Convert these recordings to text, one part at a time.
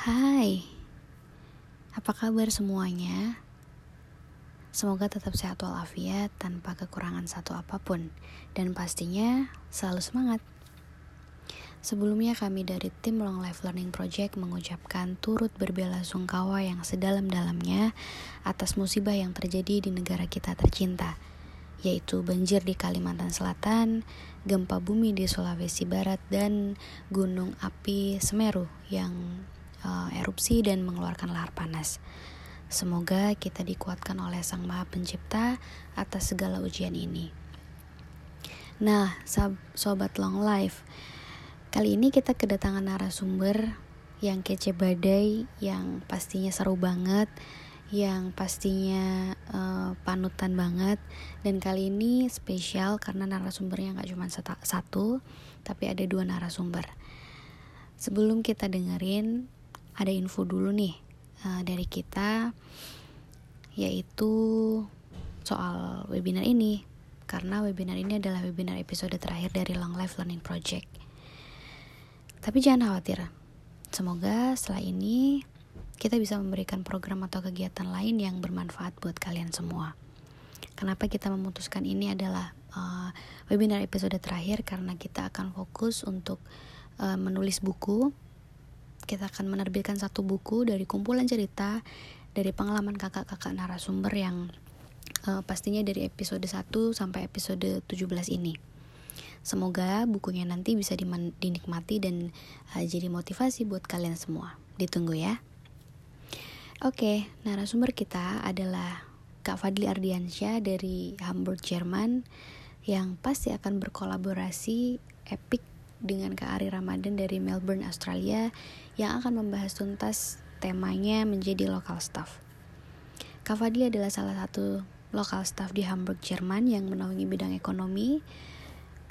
Hai, apa kabar semuanya? Semoga tetap sehat walafiat tanpa kekurangan satu apa pun dan pastinya selalu semangat. Sebelumnya kami dari tim Long Life Learning Project mengucapkan turut berbela sungkawa yang sedalam-dalamnya atas musibah yang terjadi di negara kita tercinta, yaitu banjir di Kalimantan Selatan, gempa bumi di Sulawesi Barat, dan gunung api Semeru yang uh, erupsi dan mengeluarkan lahar panas. Semoga kita dikuatkan oleh Sang Maha Pencipta atas segala ujian ini. Nah, sobat long life, kali ini kita kedatangan narasumber yang kece badai, yang pastinya seru banget, yang pastinya uh, panutan banget. Dan kali ini spesial karena narasumbernya nggak cuma satu, tapi ada dua narasumber. Sebelum kita dengerin, ada info dulu nih uh, dari kita yaitu soal webinar ini karena webinar ini adalah webinar episode terakhir dari Long Life Learning Project. Tapi jangan khawatir, semoga setelah ini kita bisa memberikan program atau kegiatan lain yang bermanfaat buat kalian semua. Kenapa kita memutuskan ini adalah uh, webinar episode terakhir karena kita akan fokus untuk uh, menulis buku kita akan menerbitkan satu buku dari kumpulan cerita dari pengalaman kakak-kakak narasumber yang uh, pastinya dari episode 1 sampai episode 17 ini. Semoga bukunya nanti bisa dinikmati dan uh, jadi motivasi buat kalian semua. Ditunggu ya. Oke, narasumber kita adalah Kak Fadli Ardiansyah dari Hamburg, Jerman yang pasti akan berkolaborasi epic dengan Kak Ari Ramadan dari Melbourne, Australia yang akan membahas tuntas temanya menjadi local staff. Kak Fadli adalah salah satu local staff di Hamburg, Jerman yang menaungi bidang ekonomi.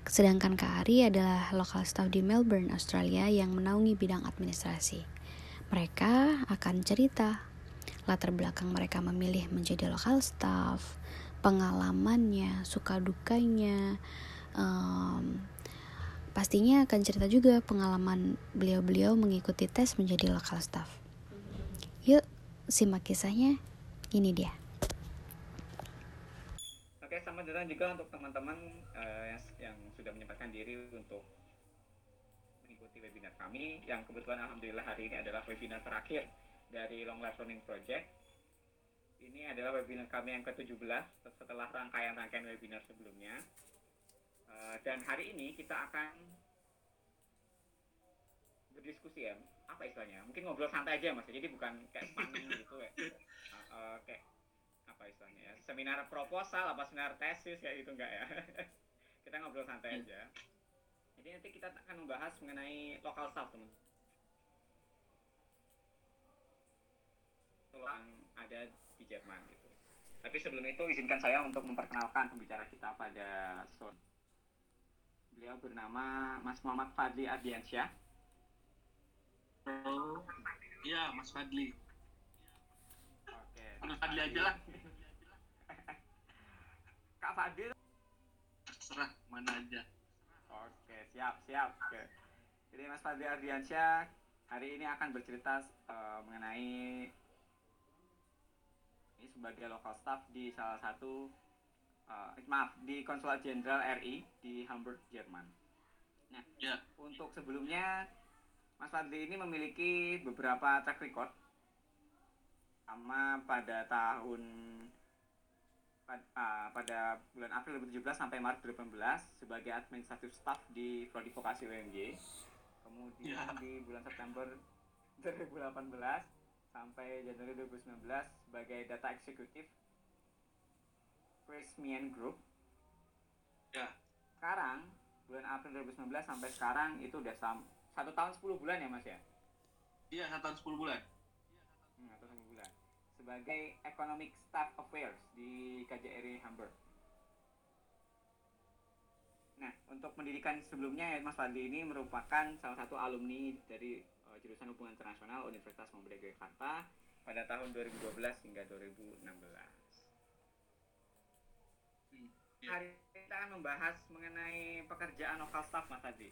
Sedangkan Kak Ari adalah local staff di Melbourne, Australia yang menaungi bidang administrasi. Mereka akan cerita latar belakang mereka memilih menjadi local staff, pengalamannya, suka dukanya, um, Pastinya akan cerita juga pengalaman beliau-beliau mengikuti tes menjadi lokal staff. Yuk, simak kisahnya. Ini dia. Oke, sama datang juga untuk teman-teman uh, yang, yang sudah menyempatkan diri untuk mengikuti webinar kami yang kebetulan alhamdulillah hari ini adalah webinar terakhir dari Long Life Learning Project. Ini adalah webinar kami yang ke-17 setelah rangkaian-rangkaian webinar sebelumnya. Eh, dan hari ini kita akan berdiskusi ya. Apa istilahnya? Mungkin ngobrol santai aja mas. Jadi bukan kayak panel gitu ya uh, uh, kayak apa istilahnya ya? Seminar proposal apa seminar tesis kayak gitu enggak ya? Kita ngobrol santai aja. Jadi nanti kita akan membahas mengenai lokal staff teman. Yang ada di Jerman gitu. Tapi sebelum itu izinkan saya untuk memperkenalkan pembicara kita pada sore Beliau bernama Mas Muhammad Fadli Ardiansyah. Oh, iya Mas Fadli. Oke. Mas Fadli aja lah. Kak Fadil. Terserah mana aja. Oke, siap, siap. Oke. Jadi Mas Fadli Ardiansyah hari ini akan bercerita uh, mengenai ini sebagai local staff di salah satu uh, maaf di Konsulat Jenderal RI di Hamburg, Jerman. Nah, ya. untuk sebelumnya Mas Fadli ini memiliki beberapa track record sama pada tahun uh, pada bulan April 2017 sampai Maret 2018 sebagai administratif staff di Prodi Vokasi UMJ. Kemudian ya. di bulan September 2018 sampai Januari 2019 sebagai data eksekutif Pressmian Group. Ya. Sekarang bulan April 2019 sampai sekarang itu udah sam satu tahun 10 bulan ya Mas ya? Iya, satu tahun 10 bulan. Hmm, satu tahun 10 bulan. Sebagai Economic Staff Affairs di KJRI Hamburg. Nah, untuk pendidikan sebelumnya Mas Fadli ini merupakan salah satu alumni dari uh, jurusan Hubungan Internasional Universitas Muhammadiyah Jakarta pada tahun 2012 hingga 2016. Iya. hari ini kita akan membahas mengenai pekerjaan lokal staff mas tadi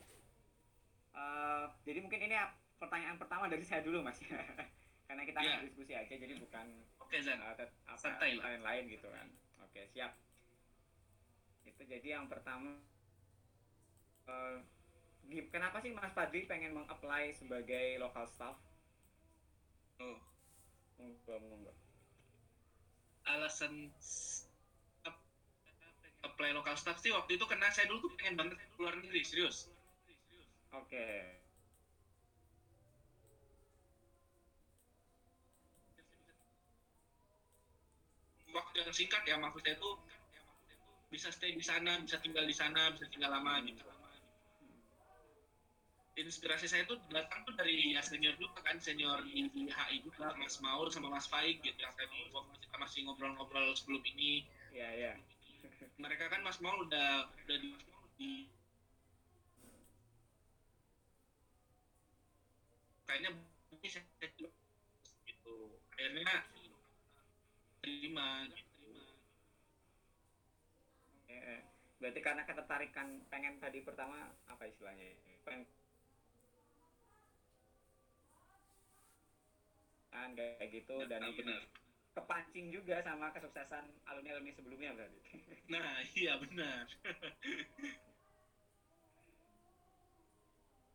uh, jadi mungkin ini pertanyaan pertama dari saya dulu mas karena kita Iya. akan diskusi aja jadi bukan Oke Zan. uh, apa Santai lah. lain-lain gitu kan oke siap itu jadi yang pertama gi- kenapa sih mas Fadli pengen meng-apply sebagai local staff Oh, monggo monggo alasan apply local staff sih waktu itu karena saya dulu tuh pengen banget keluar negeri serius. oke Waktu yang singkat ya maksud saya tuh bisa stay di sana, bisa tinggal di sana, bisa tinggal lama gitu. Inspirasi saya tuh datang tuh dari ya senior juga kan, senior di HI juga, Mas Maur sama Mas Faik gitu yang tadi waktu kita masih ngobrol-ngobrol sebelum ini. ya ya Mereka kan Mas Maur udah udah di, di kayaknya ini saya gitu. Akhirnya terima gitu. Eh, berarti karena ketertarikan pengen tadi pertama apa istilahnya pengen kan kayak gitu dan Nah, mungkin benar. Kepancing juga sama kesuksesan alumni alumni sebelumnya berarti Nah, iya benar.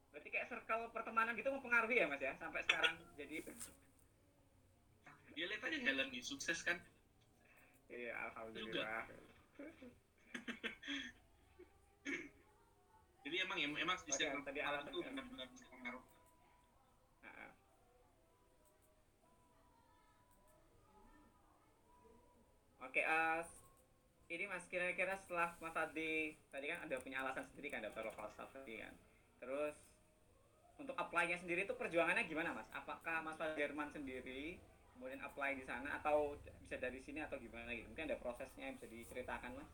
berarti kayak circle pertemanan gitu mempengaruhi ya mas ya sampai sekarang jadi Dia lihat aja Helen nih sukses kan. iya alhamdulillah Jadi emang ya emang sistem tadi pertemanan tuh ya. benar-benar bisa Oke, eh, ini Mas kira-kira setelah Mas Adi tadi kan ada punya alasan sendiri kan daftar lokal staff tadi kan. Terus untuk apply-nya sendiri itu perjuangannya gimana Mas? Apakah Mas Jerman sendiri kemudian apply di sana atau bisa dari sini atau gimana gitu? Mungkin ada prosesnya yang bisa diceritakan Mas?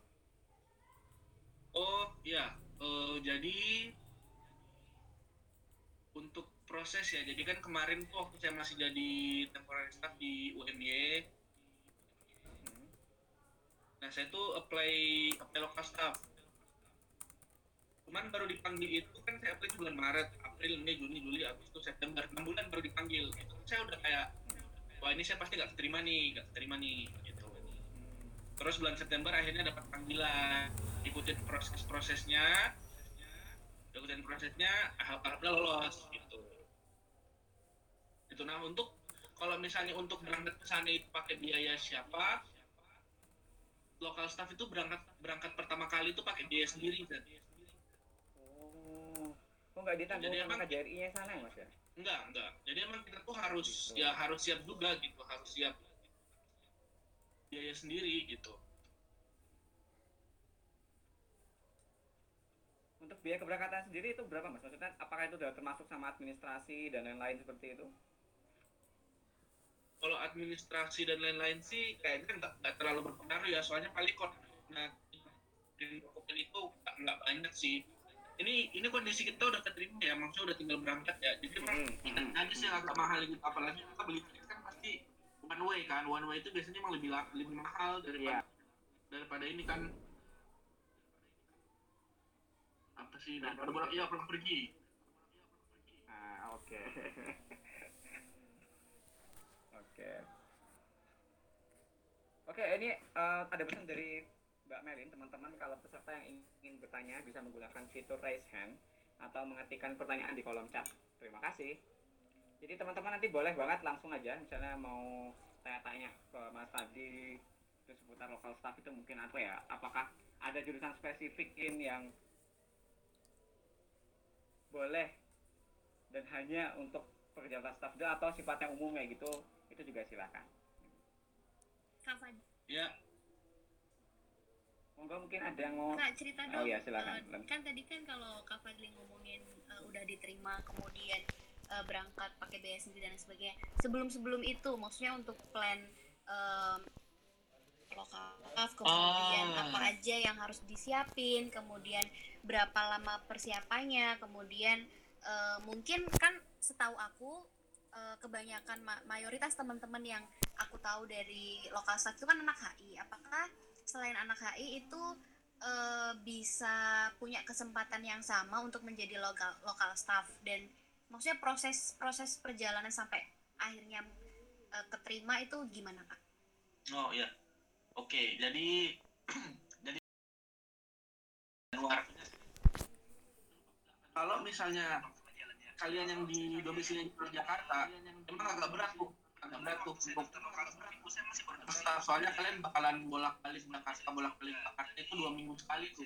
Oh iya, Eh, jadi untuk proses ya. Jadi kan kemarin tuh waktu saya masih jadi temporary staff di Hmm. Nah saya tuh apply apply lokal staff. Cuman baru dipanggil itu kan saya apply bulan Maret, April, Mei, Juni, Juli, Agustus, September, 6 bulan baru dipanggil. Itu saya udah kayak, wah ini saya pasti nggak keterima nih, nggak keterima nih, gitu. Terus bulan September akhirnya dapat panggilan, ikutin proses-prosesnya, ikutin prosesnya, ah- alhamdulillah lolos, gitu. Itu nah untuk kalau misalnya untuk berangkat ke sana itu pakai biaya siapa? Lokal staff itu berangkat berangkat pertama kali itu pakai biaya sendiri kan? Oh, kok nggak ditanggung Jadi sama KJRI-nya sana ya Mas ya? Enggak, enggak. Jadi emang kita tuh harus Gitu. ya harus siap juga gitu, harus siap biaya sendiri gitu. Untuk biaya keberangkatan sendiri itu berapa mas? Maksudnya apakah itu sudah termasuk sama administrasi dan lain-lain seperti itu? Kalau administrasi dan lain-lain sih kayaknya nggak nggak terlalu berpengaruh ya, soalnya paling nah di dokumen itu nggak nggak banyak sih. Ini ini kondisi kita udah keterima ya, maksudnya udah tinggal berangkat ya. Jadi emang Hmm. ada sih yang agak mahal gitu, apalagi kita beli tiket kan pasti one way kan, one way itu biasanya emang lebih lebih mahal daripada Iya. daripada ini kan apa sih daripada bolak iya pulang pergi Ah, oke. oke. Oke, ini eh, ada pesan dari Mbak Melin, teman-teman kalau peserta yang ingin bertanya bisa menggunakan fitur raise hand atau mengetikkan pertanyaan di kolom chat. Terima kasih. Jadi teman-teman nanti boleh banget langsung aja, misalnya mau tanya-tanya ke Mas Tadi itu seputar lokal staff itu mungkin apa ya? Apakah ada jurusan spesifik in yang boleh dan hanya untuk pekerjaan staff atau sifatnya umum kayak gitu itu juga silakan Kak Fadli, ya monggo mungkin ada yang mau Kak cerita Oh dong. iya, silakan. Lem. kan tadi kan kalau Kak Fadli ngomongin eh, udah diterima kemudian eh, berangkat pakai biaya sendiri dan sebagainya. Sebelum-sebelum itu maksudnya untuk plan em, lokal kemudian Ah. apa aja yang harus disiapin, kemudian berapa lama persiapannya, kemudian eh, mungkin kan setahu aku eh, kebanyakan ma- mayoritas teman-teman yang aku tahu dari lokal staff itu kan anak HI. Apakah selain anak HI itu eh, bisa punya kesempatan yang sama untuk menjadi lokal lokal staff dan maksudnya proses proses perjalanan sampai akhirnya uh, keterima itu gimana kak? Oh iya, oke. Jadi jadi luar. Kalau misalnya kalian yang di domisili di Jakarta, emang agak berat tuh, agak berat tuh. Untuk soalnya kalian bakalan bolak balik Jakarta bolak balik Jakarta itu dua minggu sekali tuh.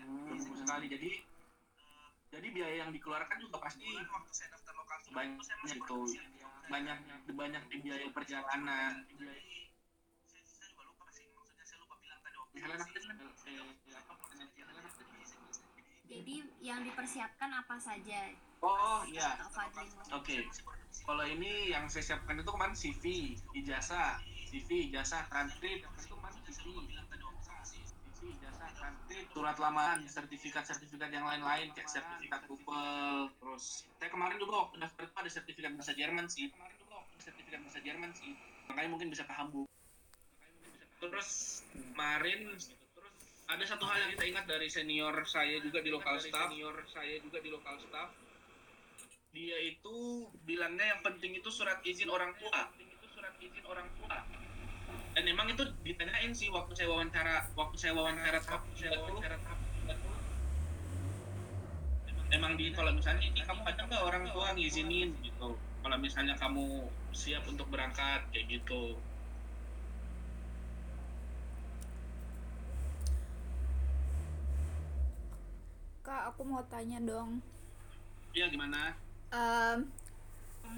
Hmm, sekali. Jadi jadi biaya yang dikeluarkan juga pasti banyak itu. Banyak banyak biaya perjalanan jadi yang dipersiapkan apa saja oh iya oke okay. kalau ini yang saya siapkan itu kemarin CV ijazah CV ijazah transkrip itu kemarin CV surat lamaran, sertifikat-sertifikat yang lain-lain kayak sertifikat TOEFL. Terus saya kemarin juga waktu daftar itu ada sertifikat bahasa Jerman sih. Kemarin juga sertifikat bahasa Jerman sih. Makanya mungkin bisa paham bu. Terus kemarin ada satu hal yang kita ingat dari senior saya juga di lokal staff. Senior saya juga di lokal staff. Dia itu bilangnya yang penting itu surat izin orang tua. Itu surat izin orang tua dan emang itu ditanyain sih waktu saya wawancara waktu saya wawancara tahap saya wawancara tahap emang di kalau misalnya ini kamu ada nggak orang tua ngizinin gitu kalau misalnya kamu siap untuk berangkat kayak gitu kak aku mau tanya dong iya gimana um,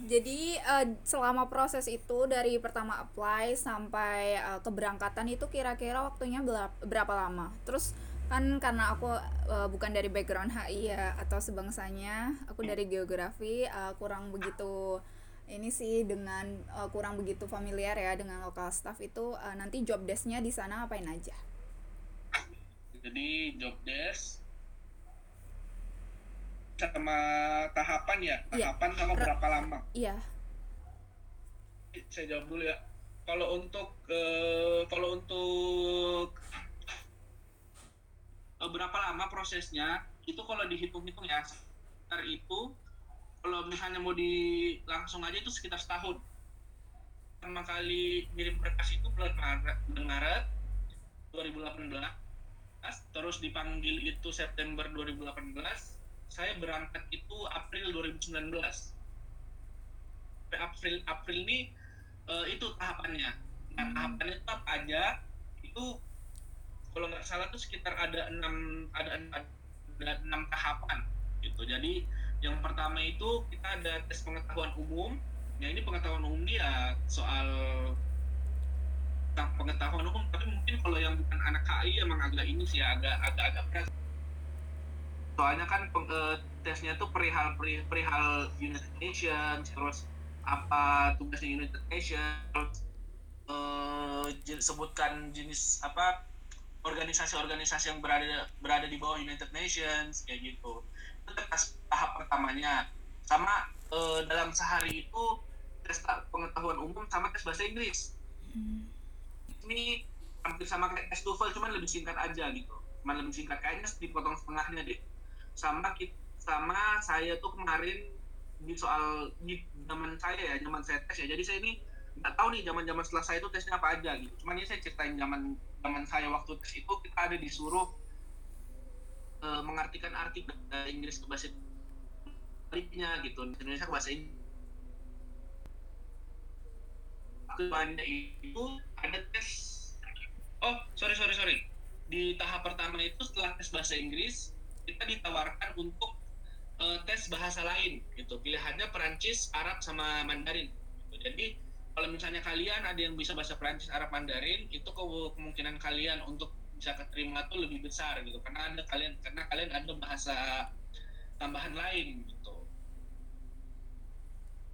jadi uh, selama proses itu dari pertama apply sampai uh, keberangkatan itu kira-kira waktunya berapa lama? Terus kan karena aku uh, bukan dari background HI ya atau sebangsanya, aku dari geografi uh, kurang begitu ini sih dengan uh, kurang begitu familiar ya dengan lokal staff itu uh, nanti job desknya di sana apain aja? Jadi job desk sama tahapan ya? Iya. tahapan yeah. sama berapa lama? iya. Saya jawab dulu ya. Kalau untuk uh, kalau untuk uh, berapa lama prosesnya? Itu kalau dihitung-hitung ya sekitar itu kalau misalnya mau di langsung aja itu sekitar setahun. Pertama kali ngirim berkas itu bulan Maret, bulan Maret 2018 terus dipanggil itu September 2018 saya berangkat itu April 2019 April April ini uh, itu tahapannya. Nah hmm. tahapannya itu apa aja? Itu kalau nggak salah tuh sekitar ada enam ada ada enam tahapan gitu. Jadi yang pertama itu kita ada tes pengetahuan umum. Ya ini pengetahuan umum dia soal tentang pengetahuan umum. Tapi mungkin kalau yang bukan anak KI emang agak ini sih agak agak agak berat soalnya kan uh, tesnya tuh perihal perihal United Nations terus apa tugasnya United Nations uh, sebutkan jenis apa organisasi-organisasi yang berada berada di bawah United Nations kayak gitu. Itu tes tahap pertamanya. Sama uh, dalam sehari itu tes pengetahuan umum sama tes bahasa Inggris. Hmm. ini hampir sama kayak tes TOEFL cuman lebih singkat aja gitu. Cuman lebih singkat kayaknya dipotong setengahnya deh sama sama saya tuh kemarin di soal di zaman saya ya zaman saya tes ya. Jadi saya ini nggak tahu nih zaman zaman setelah saya itu tesnya apa aja gitu. Cuman ini saya ceritain zaman zaman saya waktu tes itu kita ada disuruh e, mengartikan arti dari Inggris ke bahasa Indonesia gitu. Indonesia ke bahasa Inggris kebanyakan itu ada tes oh sorry sorry sorry. Di tahap pertama itu setelah tes bahasa Inggris kita ditawarkan untuk uh, tes bahasa lain gitu. Pilihannya Perancis Arab sama Mandarin gitu. jadi kalau misalnya kalian ada yang bisa bahasa Perancis Arab Mandarin itu kemungkinan kalian untuk bisa keterima tuh lebih besar gitu. Karena ada kalian karena kalian ada bahasa tambahan lain gitu.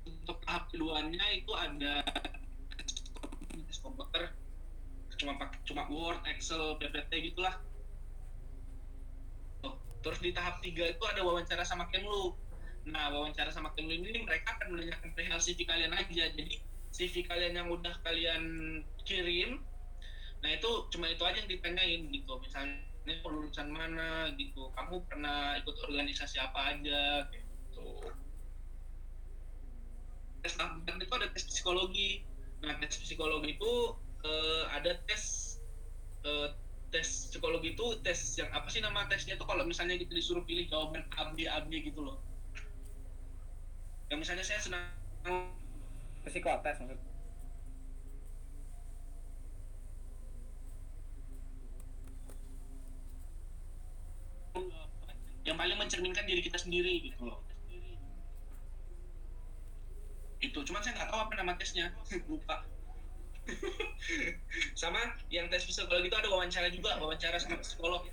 Untuk tahap keduanya itu ada tes komputer cuma pakai cuma Word, Excel, PPT gitulah Terus di tahap tiga itu ada wawancara sama Kemlu. Nah, wawancara sama Kemlu ini mereka akan menanyakan perihal CV kalian aja. Jadi CV kalian yang udah kalian kirim, nah itu cuma itu aja yang ditanyain gitu. Misalnya ini lulusan mana gitu kamu pernah ikut organisasi apa aja gitu tes itu ada tes psikologi nah tes psikologi itu eh, ada tes eh, tes psikologi itu tes yang apa sih nama tesnya itu kalau misalnya kita disuruh pilih jawaban A B A B gitu loh. Yang misalnya saya senang psikotes maksud. Yang paling mencerminkan diri kita sendiri gitu loh. Itu cuman saya nggak tahu apa nama tesnya. Lupa sama yang tes psikologi itu ada wawancara juga wawancara sama psikolog.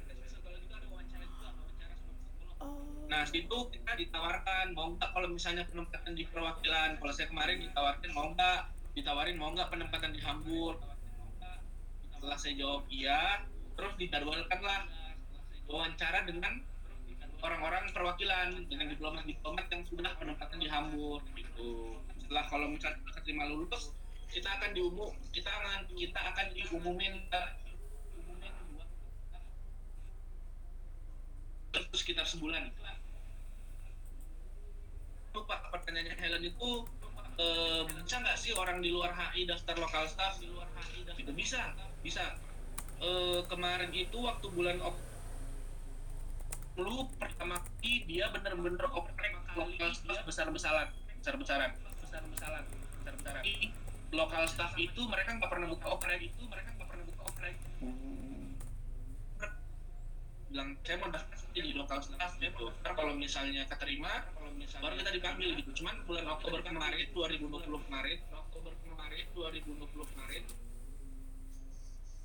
Nah situ kita ditawarkan mau nggak kalau misalnya penempatan di perwakilan? Kalau saya kemarin ditawarkan mau nggak? Ditawarin mau nggak penempatan di Hamburg? Setelah saya jawab iya. Terus dijadwalkan lah wawancara dengan orang-orang perwakilan dengan diplomat-diplomat yang sudah penempatan di Hamburg gitu. Setelah kalau misalnya terima lulus, kita akan diumum kita akan kita akan diumumin terus sekitar sebulan. Lupa pertanyaannya Helen itu eh, bisa nggak sih orang di luar HI daftar lokal staff di luar HI daftar? Itu bisa, bisa. Eh, kemarin itu waktu bulan Ok lu pertama kali dia bener-bener oprek lokal staff besar-besaran besar-besaran besar-besaran besar-besaran lokal staff itu mereka nggak pernah buka oprek itu mereka nggak pernah buka oprek bilang saya mau daftar di lokal staff gitu ntar kalau misalnya keterima baru kita dipanggil gitu cuman bulan Oktober kemarin 2020 kemarin Oktober kemarin 2020 kemarin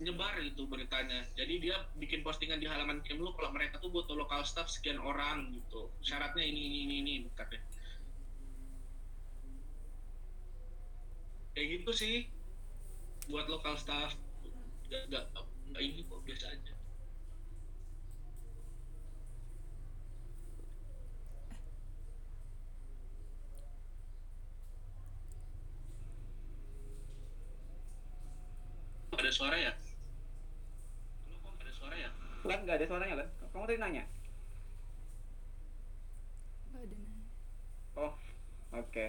nyebar itu beritanya. Jadi dia bikin postingan di halaman Kemlu kalau mereka tuh butuh lokal staff sekian orang gitu. Syaratnya ini ini ini ini katanya. Kayak gitu sih buat lokal staff. Gak, gak, gak ini kok biasa aja. Ada suara ya? Ada suara ya? Lan nggak ada suaranya Lan kamu tadi nanya Nggak ada nanya. oh oke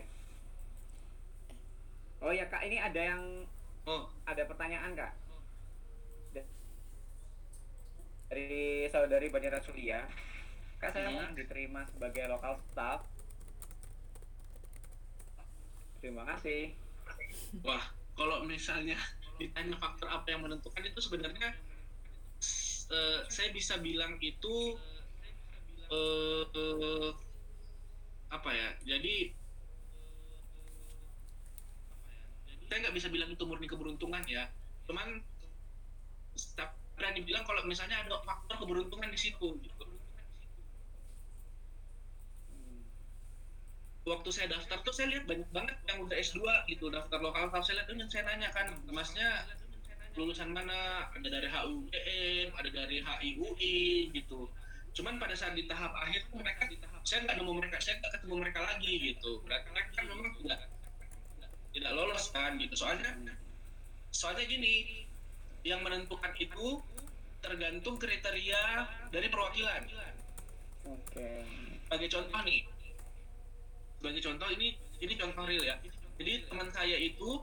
oh ya kak ini ada yang Oh, ada pertanyaan kak Da- dari saudari Banira Sulia kak saya Hmm. mau diterima sebagai lokal staff terima kasih Wah, kalau misalnya ditanya faktor apa yang menentukan itu sebenarnya eh, saya bisa bilang itu eh, apa ya? Jadi saya nggak bisa bilang itu murni keberuntungan ya. Cuman berani bilang kalau misalnya ada faktor keberuntungan di situ gitu. waktu saya daftar tuh saya lihat banyak banget yang udah S2 gitu daftar lokal staff saya lihat tuh yang saya nanya kan masnya lulusan mana ada dari HUGM ada dari HIUI gitu cuman pada saat di tahap akhir tuh mereka di tahap saya nggak nemu mereka saya nggak ketemu mereka lagi gitu berarti mereka kan memang tidak tidak lolos kan gitu. Soalnya soalnya gini yang menentukan itu tergantung kriteria dari perwakilan. Oke. Sebagai contoh nih sebagai contoh ini ini contoh real ya. Jadi teman saya itu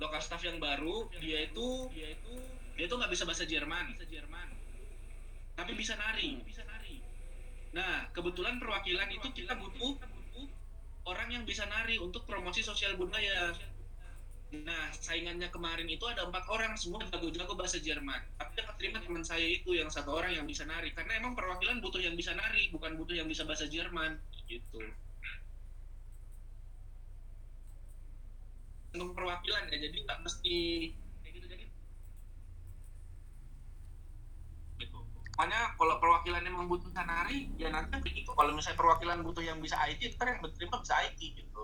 lokal staff yang baru dia itu dia itu dia itu nggak bisa bahasa Jerman. Tapi bisa nari. Nah kebetulan perwakilan itu kita butuh orang yang bisa nari untuk promosi sosial budaya. Nah saingannya kemarin itu ada empat orang semua jago-jago bahasa Jerman. Tapi yang keterima teman saya itu yang satu orang yang bisa nari. Karena emang perwakilan butuh yang bisa nari bukan butuh yang bisa bahasa Jerman gitu. Untuk perwakilan ya jadi nggak mesti kayak gitu jadi gitu. Makanya kalau perwakilan yang membutuhkan nari ya nanti begitu kalau misalnya perwakilan butuh yang bisa IT ntar yang diterima bisa IT gitu.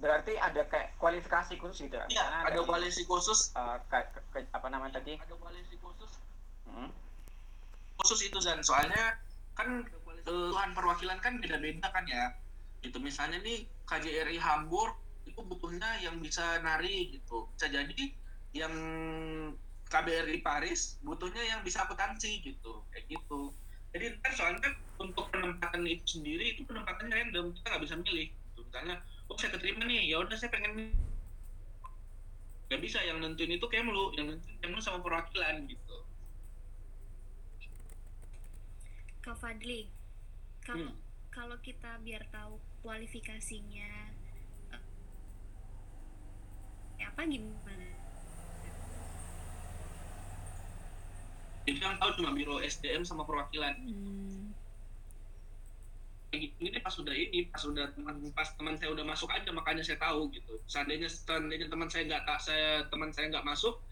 Berarti ada kayak kualifikasi khusus gitu Iya, Karena ada dari, koalisi khusus. kayak- ke- ke- apa namanya tadi? Ada koalisi khusus. Hmm. khusus itu dan soalnya kan eh, Tuhan perwakilan kan beda-beda kan ya. Itu misalnya nih KJRI Hamburg itu butuhnya yang bisa nari gitu bisa jadi yang KBRI Paris butuhnya yang bisa akuntansi gitu kayak gitu jadi ntar soalnya untuk penempatan itu sendiri itu penempatannya random kita nggak bisa milih gitu. misalnya oh saya keterima nih ya udah saya pengen nggak bisa yang nentuin itu Kemlu yang nentuin Kemlu sama perwakilan gitu Kak Fadli, kalau Hmm. kalau kita biar tahu kualifikasinya apa gimana? jadi yang tahu cuma biro SDM sama perwakilan Hmm. ini pas sudah ini pas sudah teman pas teman saya udah masuk aja makanya saya tahu gitu seandainya seandainya teman saya nggak tak saya teman saya nggak masuk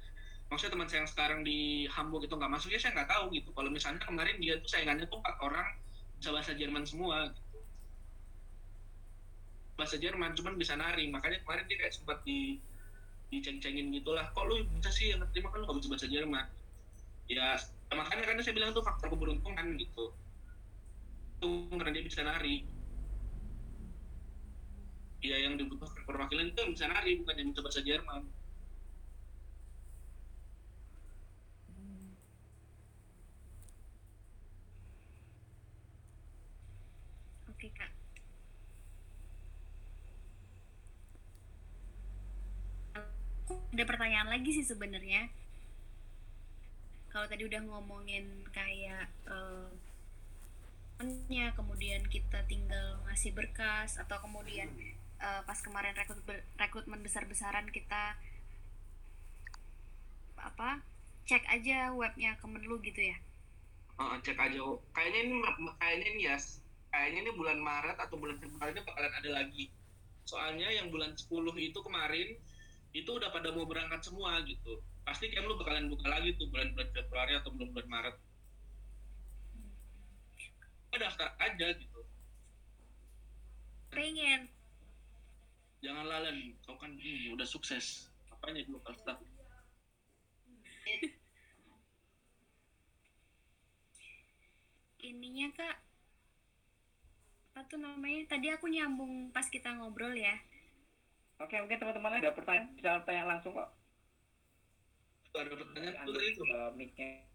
maksudnya teman saya yang sekarang di Hamburg itu nggak masuk ya saya nggak tahu gitu kalau misalnya kemarin dia tuh saingannya tuh empat orang bisa bahasa Jerman semua gitu. bahasa Jerman cuman bisa nari makanya kemarin dia kayak sempat di diceng-cengin gitulah. Kok lu bisa sih yang terima? Kan lu gak bisa bahasa Jerman. Ya makanya karena saya bilang tuh faktor keberuntungan gitu. Itu karena dia bisa nari. Ya yang dibutuhkan perwakilan itu bisa nari bukan yang bisa bahasa Jerman Oke kak. Ada pertanyaan lagi sih sebenarnya. Kalau tadi udah ngomongin kayak nya kemudian kita tinggal ngasih berkas atau kemudian eh, pas kemarin rekrut rekrutmen besar-besaran kita apa cek aja webnya Kemenlu gitu ya? Heeh, cek aja. Kayaknya ini kayaknya ini ya kayaknya ini bulan Maret atau bulan Februari ini bakalan ada lagi. Soalnya yang bulan 10 itu kemarin itu udah pada mau berangkat semua gitu. Pasti kayak lu bakalan buka lagi tuh bulan-bulan Februari atau bulan-bulan Maret. Kita daftar aja gitu. Pengen. Jangan lalan kau kan hmm, udah sukses. Apanya dulu daftar? Ininya kak. Apa tuh namanya? Tadi aku nyambung pas kita ngobrol ya Oke, mungkin teman-teman ada pertanyaan, bisa tanya langsung kok. Ada pertanyaan Anda tuh uh, mic-nya.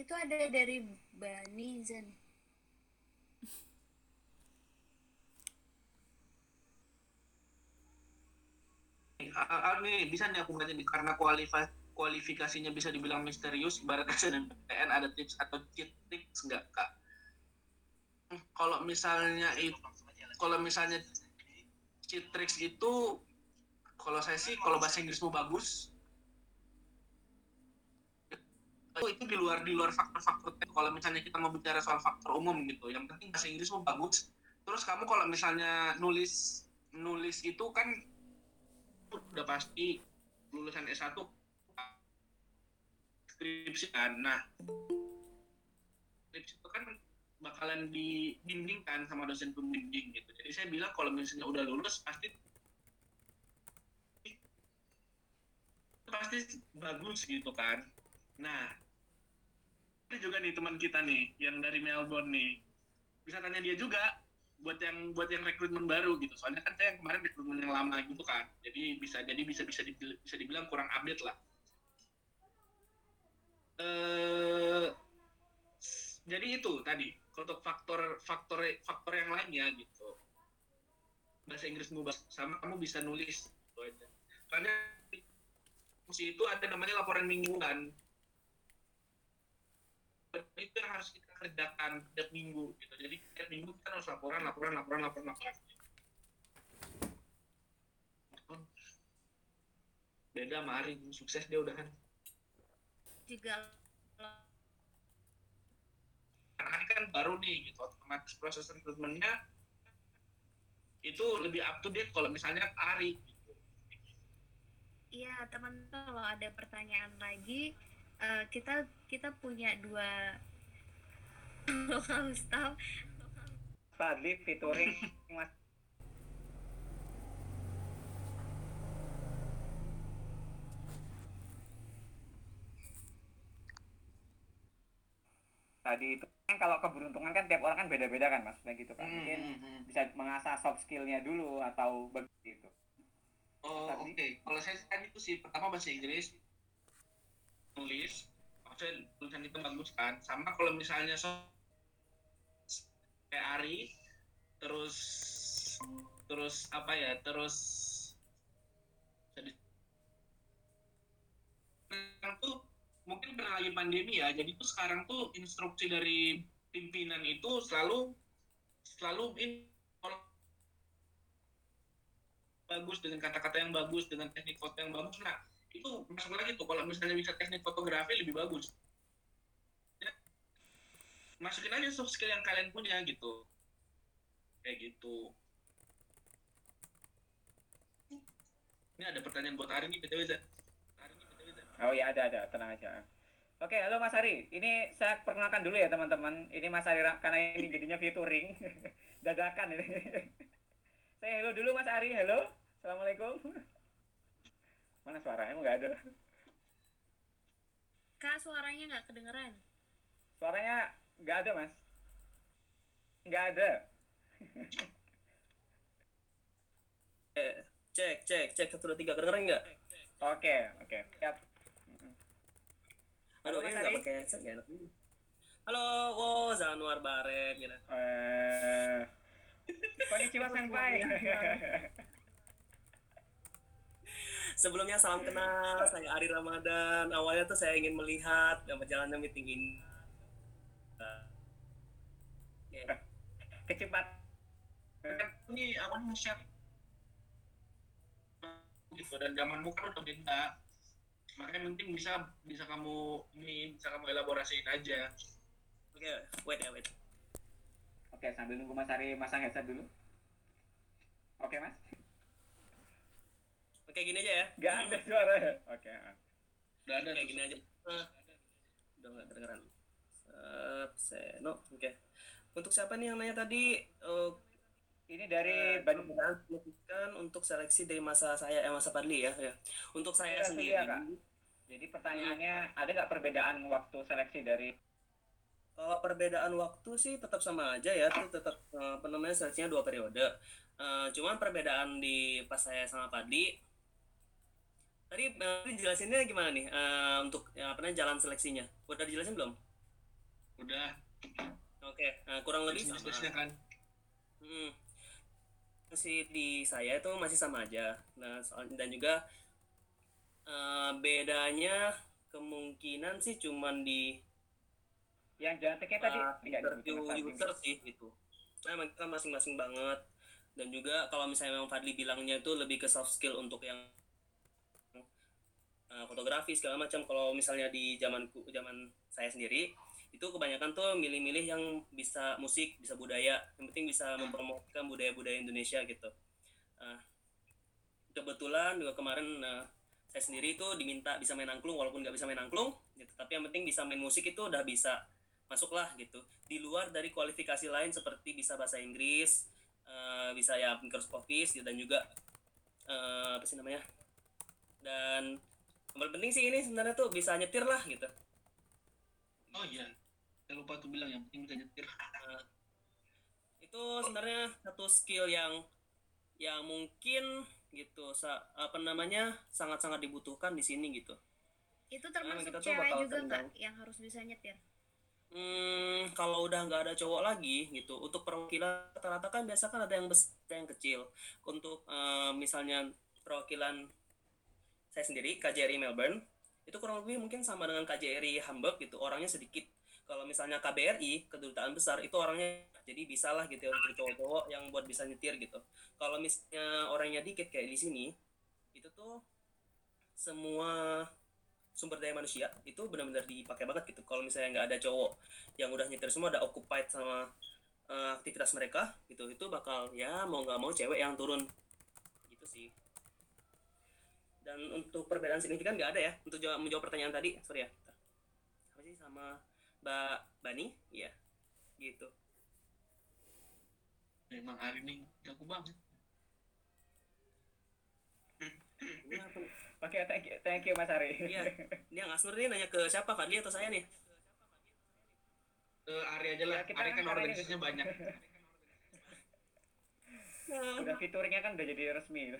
itu ada dari Bani Zen Ah, ah, nih bisa nih aku baca nih karena kualifa- kualifikasinya bisa dibilang misterius ibarat SNMPTN ada tips atau cheat tips enggak kak? Hmm, kalau misalnya itu kalau misalnya cheat tricks itu kalau saya sih kalau bahasa Inggrismu bagus itu, itu di luar di luar faktor-faktor kalau misalnya kita mau bicara soal faktor umum gitu yang penting bahasa Inggrismu bagus. Terus kamu kalau misalnya nulis nulis itu kan udah pasti lulusan S1 skripsi kan. Nah, skripsi itu kan bakalan dibimbingkan sama dosen pembimbing gitu. Jadi saya bilang kalau misalnya udah lulus pasti pasti bagus gitu kan. Nah, ini juga nih teman kita nih yang dari Melbourne nih. Bisa tanya dia juga buat yang buat yang rekrutmen baru gitu. Soalnya kan saya yang kemarin rekrutmen yang lama gitu kan. Jadi bisa jadi bisa bisa dibil- bisa dibilang kurang update lah. Eh jadi itu tadi untuk faktor faktor faktor yang lainnya gitu. Bahasa Inggrismu sama kamu bisa nulis gitu aja. Karena fungsi itu ada namanya laporan mingguan itu yang harus kita kerjakan setiap minggu gitu. Jadi setiap minggu kita harus laporan laporan laporan laporan laporan. Beda sama Ari sukses dia udah kan juga karena Ari kan baru nih gitu. Otomatis proses rekrutmennya itu lebih up to date kalau misalnya Ari gitu. Iya, teman kalau ada pertanyaan lagi, eh, kita kita punya dua local staff Fadli featuring Mas tadi itu kan kalau keberuntungan kan tiap orang kan beda-beda kan mas. Kayak gitu kan. Hmm, Mungkin hmm, -hmm. bisa mengasah soft skillnya dulu atau begitu oh oke. Okay. kalau saya kan itu sih pertama bahasa Inggris tulis maksudnya tulisan itu bagus kan. Sama kalau misalnya soft kayak Ari, terus terus apa ya, terus jadi sekarang tuh mungkin karena lagi pandemi ya, jadi tuh sekarang tuh instruksi dari pimpinan itu selalu selalu kalau bagus dengan kata-kata yang bagus dengan teknik foto yang bagus. Nah itu masuk lagi tuh kalau misalnya bisa teknik fotografi lebih bagus masukin aja soft skill yang kalian punya gitu. Kayak gitu. Ini ada pertanyaan buat Ari nih btw oh ya ada ada. Tenang aja. Oke halo mas Ari. Ini saya perkenalkan dulu ya teman-teman. Ini mas Ari karena ini jadinya featuring. Dadakan ini. Saya halo dulu mas Ari. Halo assalamualaikum. Mana suaranya? Emang nggak ada. Kak suaranya nggak kedengeran. suaranya nggak ada mas. Nggak ada. Eh, cek cek cek satu dua tiga. Kedengeran nggak? Oke oke. Siap. Aduh ini nggak pakai headset nggak enak halo wow Zanuar Baret gitu eh konnichiwa senpai. Sebelumnya salam kenal saya Ari Ramadan. Awalnya tuh saya ingin melihat dan berjalannya meeting ini oke. kecepat Kan ini aku mau share gitu dan zamanmu kan udah beda makanya mungkin bisa bisa kamu ini bisa kamu elaborasiin aja oke wait ya wait oke sambil nunggu mas Ari masang headset dulu. Oke mas? Oke gini aja ya. Nggak ada suara. Oke udah ada kayak gini aja. Udah nggak kedengeran. Sep, seno. Oke untuk siapa nih yang nanya tadi Eh, ini dari Eh, Ban perbedaan signifikan untuk seleksi dari masa saya eh masa Padli ya, ya. Untuk saya Iya, sendiri, iya, Kak. jadi pertanyaannya ada nggak perbedaan waktu seleksi dari kalau perbedaan waktu sih tetap sama aja ya, tuh tetap eh, apa namanya seleksinya dua periode. Eh, cuman perbedaan di pas saya sama Padli tadi eh, dijelasinnya gimana nih eh, untuk ya, apa namanya jalan seleksinya? Udah dijelasin belum? udah Oke, eh, kurang lebih sama. kan Hmm. Masih di saya itu masih sama aja. Nah, soal, dan juga eh, bedanya kemungkinan sih cuman di yang tadi uh, interview dibikin Mas Fadli. user sih gitu. Nah, kita masing-masing banget. Dan juga kalau misalnya memang Fadli bilangnya itu lebih ke soft skill untuk yang eh, fotografi segala macam. Kalau misalnya di zamanku zaman saya sendiri itu kebanyakan tuh milih-milih yang bisa musik, bisa budaya, yang penting bisa mempromosikan budaya-budaya Indonesia gitu. Ah, kebetulan juga kemarin nah, saya sendiri itu diminta bisa main angklung walaupun nggak bisa main angklung, gitu. tapi yang penting bisa main musik itu udah bisa masuklah gitu. Di luar dari kualifikasi lain seperti bisa bahasa Inggris, eh, bisa ya Microsoft Office gitu, dan juga eh, apa sih namanya? Dan yang paling penting sih ini sebenarnya tuh bisa nyetir lah gitu. oh iya saya lupa tuh bilang yang penting bisa nyetir itu sebenarnya satu skill yang yang mungkin gitu sa- apa namanya sangat-sangat dibutuhkan di sini gitu. Itu termasuk tuh cewek juga nggak yang harus bisa nyetir? Hmm, kalau udah nggak ada cowok lagi gitu, untuk perwakilan rata-rata kan biasa kan ada yang besar, ada yang kecil. Untuk eh, misalnya perwakilan saya sendiri KJRI Melbourne itu kurang lebih mungkin sama dengan KJRI Hamburg gitu, orangnya sedikit. Kalau misalnya KBRI kedutaan besar itu orangnya jadi bisa lah gitu ya untuk cowok-cowok yang buat bisa nyetir gitu. Kalau misalnya orangnya dikit kayak di sini, itu tuh semua sumber daya manusia itu benar-benar dipakai banget gitu. Kalau misalnya nggak ada cowok yang udah nyetir semua, ada occupied sama eh, aktivitas mereka gitu, itu bakal ya mau nggak mau cewek yang turun gitu sih. Dan untuk perbedaan signifikan nggak ada ya. Untuk jawab, menjawab pertanyaan tadi, sorry ya. Apa sih sama Mbak Bani? Iya, gitu. memang hari ini jago banget nih? Oke, thank you, thank you Mas Ari. Iya, ini yang Asnur ini nanya ke siapa? Fadli atau saya nih? Ari aja lah. Ya, Ari kan kan organisasinya banyak. udah fiturnya kan udah jadi resmi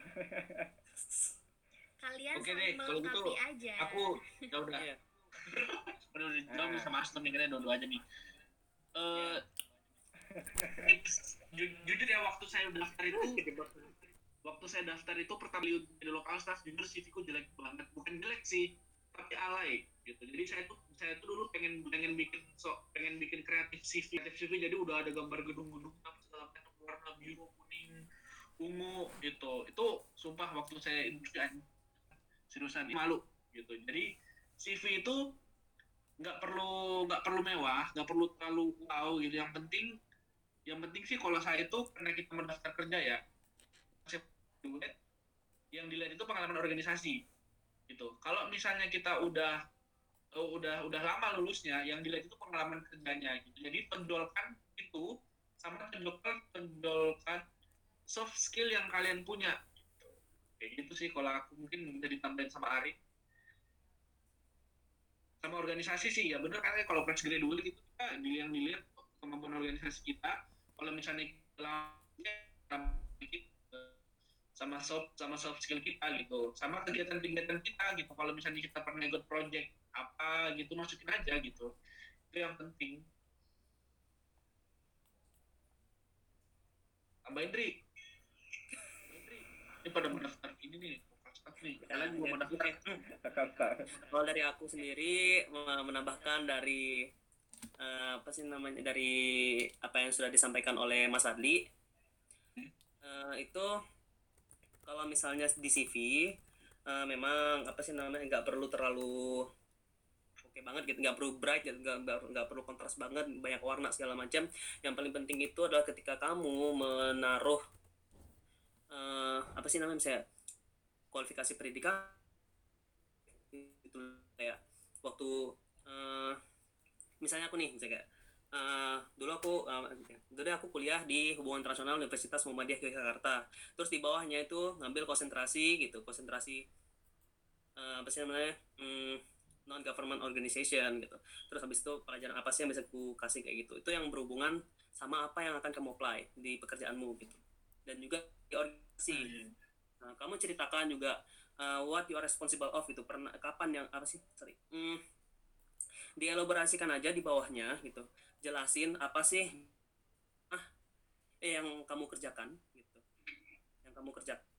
kalian Oke deh, kalau gitu aja Aku ya udah. Iya. Udah Ah. sama Aston nih kalian dua-dua aja nih. Eh ju- jujur ya waktu saya daftar itu waktu saya daftar itu pertama kali jadi lokal staff jujur CV ku jelek banget bukan jelek sih tapi alay gitu jadi saya tuh saya tuh dulu pengen pengen bikin sok pengen bikin kreatif CV kreatif CV jadi udah ada gambar gedung-gedung apa segala macam warna biru kuning ungu gitu itu sumpah waktu saya seriusan malu gitu jadi CV itu nggak perlu nggak perlu mewah nggak perlu terlalu wow gitu. Yang penting yang penting sih kalau saya itu karena kita mendaftar kerja ya yang dilihat itu pengalaman organisasi gitu. Kalau misalnya kita udah eh, udah udah lama lulusnya yang dilihat itu pengalaman kerjanya gitu. Jadi tonjolkan itu sama tonjolkan tonjolkan soft skill yang kalian punya gitu. kayak gitu sih kalau aku mungkin bisa ditambahin sama Ari sama organisasi sih ya bener kan kalau fresh graduate itu kita dilihat yang dilihat kemampuan organisasi kita. Kalau misalnya sama soft sama soft skill kita gitu sama kegiatan-kegiatan kita gitu. Kalau misalnya kita pernah ikut project apa gitu masukin aja gitu. Itu yang penting. Tambahin Dri Dri ini pada mendaftar ini nih kalian Kalau dari aku sendiri me- menambahkan dari eh, apa sih namanya dari apa yang sudah disampaikan oleh Mas Adli eh, itu kalau misalnya di CV eh, memang apa sih namanya nggak perlu terlalu oke banget gitu nggak perlu bright nggak nggak perlu kontras banget banyak warna segala macam. Yang paling penting itu adalah ketika kamu menaruh eh, apa sih namanya misalnya kualifikasi pendidikan. Itu kayak waktu eh, misalnya aku nih misalnya kayak eh, dulu aku eh, dulu aku kuliah di hubungan internasional Universitas Muhammadiyah Yogyakarta. Terus di bawahnya itu ngambil konsentrasi gitu konsentrasi eh, apa sih namanya non government organization gitu. Terus habis itu pelajaran apa sih yang bisa aku kasih kayak gitu. Itu yang berhubungan sama apa yang akan kamu apply di pekerjaanmu gitu. Dan juga di organisasi Nah, kamu ceritakan juga uh, what you are responsible of itu pernah kapan yang apa sih? Sorry. Hmm, dielaborasikan aja di bawahnya gitu. Jelasin apa sih ah eh yang kamu kerjakan gitu. Yang kamu kerjakan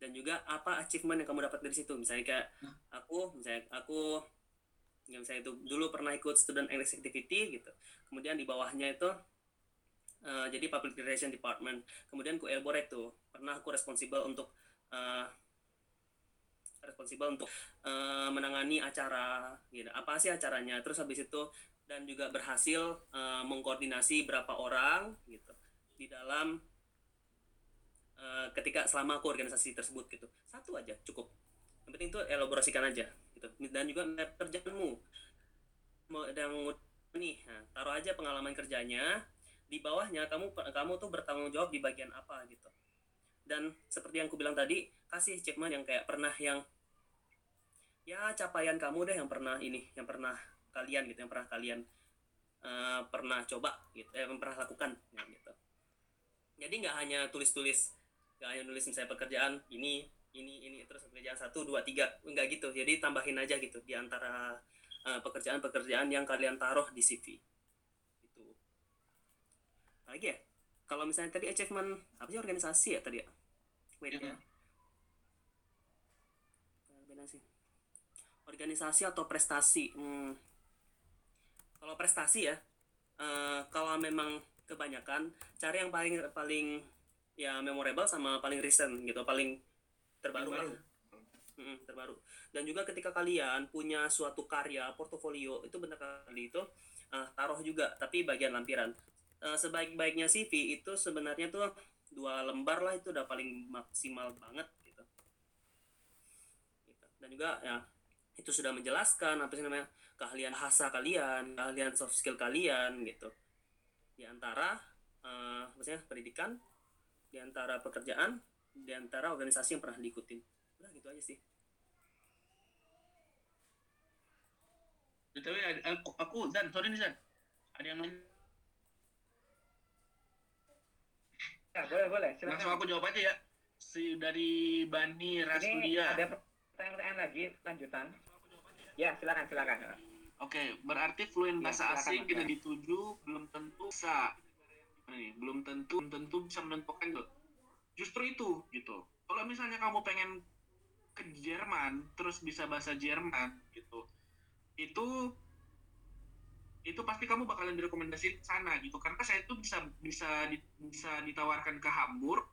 dan juga apa achievement yang kamu dapat dari situ. Misalnya kayak aku misalnya aku yang misalnya itu dulu pernah ikut student English activity gitu. Kemudian di bawahnya itu uh, jadi public relation department. Kemudian ku elaborate tuh. Pernah aku responsible untuk uh, responsibel untuk uh, menangani acara gitu. Apa sih acaranya? Terus habis itu dan juga berhasil uh, mengkoordinasi berapa orang gitu di dalam uh, ketika selama aku organisasi tersebut gitu. Satu aja cukup. Yang penting itu elaborasikan aja gitu. Dan juga kerjaanmu. Mau yang nih nah, taruh aja pengalaman kerjanya. Di bawahnya kamu kamu tuh bertanggung jawab di bagian apa gitu dan seperti yang aku bilang tadi kasih achievement yang kayak pernah yang ya capaian kamu deh yang pernah ini yang pernah kalian gitu yang pernah kalian uh, pernah coba gitu eh, yang pernah lakukan ya, gitu. Jadi nggak hanya tulis-tulis nggak hanya nulis misalnya pekerjaan ini ini ini terus pekerjaan satu dua tiga nggak gitu. Jadi tambahin aja gitu di antara uh, pekerjaan-pekerjaan yang kalian taruh di CV itu lagi ya kalau misalnya tadi achievement apa sih organisasi ya tadi ya wait ya. Organisasi organisasi atau prestasi? Hmm. kalau prestasi ya uh, kalau memang kebanyakan cari yang paling paling ya memorable sama paling recent gitu paling terbaru, Terbaru. Hmm, terbaru. Dan juga ketika kalian punya suatu karya portofolio itu benar kali itu uh, taruh juga tapi bagian lampiran. Uh, sebaik-baiknya CV itu sebenarnya tuh dua lembar lah itu udah paling maksimal banget gitu. gitu. dan juga ya itu sudah menjelaskan apa sih namanya keahlian bahasa kalian keahlian soft skill kalian gitu. Di antara uh, maksudnya pendidikan di antara pekerjaan di antara organisasi yang pernah diikutin. Udah gitu aja sih. Ada- aku, aku dan sorry nih Zan. Ada yang nanya boleh. langsung Silakan. aku jawab aja ya si dari Bani Ini Rastudia ada pertanyaan lagi lanjutan. Ya, silakan, silakan. Oke, berarti fluent Ya, bahasa silakan, asing tidak Bas. dituju belum tentu bisa. Nih, belum tentu belum tentu bisa menentukan tuh. Justru itu gitu. Kalau misalnya kamu pengen ke Jerman terus bisa bahasa Jerman gitu. Itu itu pasti kamu bakalan direkomendasiin ke sana gitu. Karena saya itu bisa bisa bisa ditawarkan ke Hamburg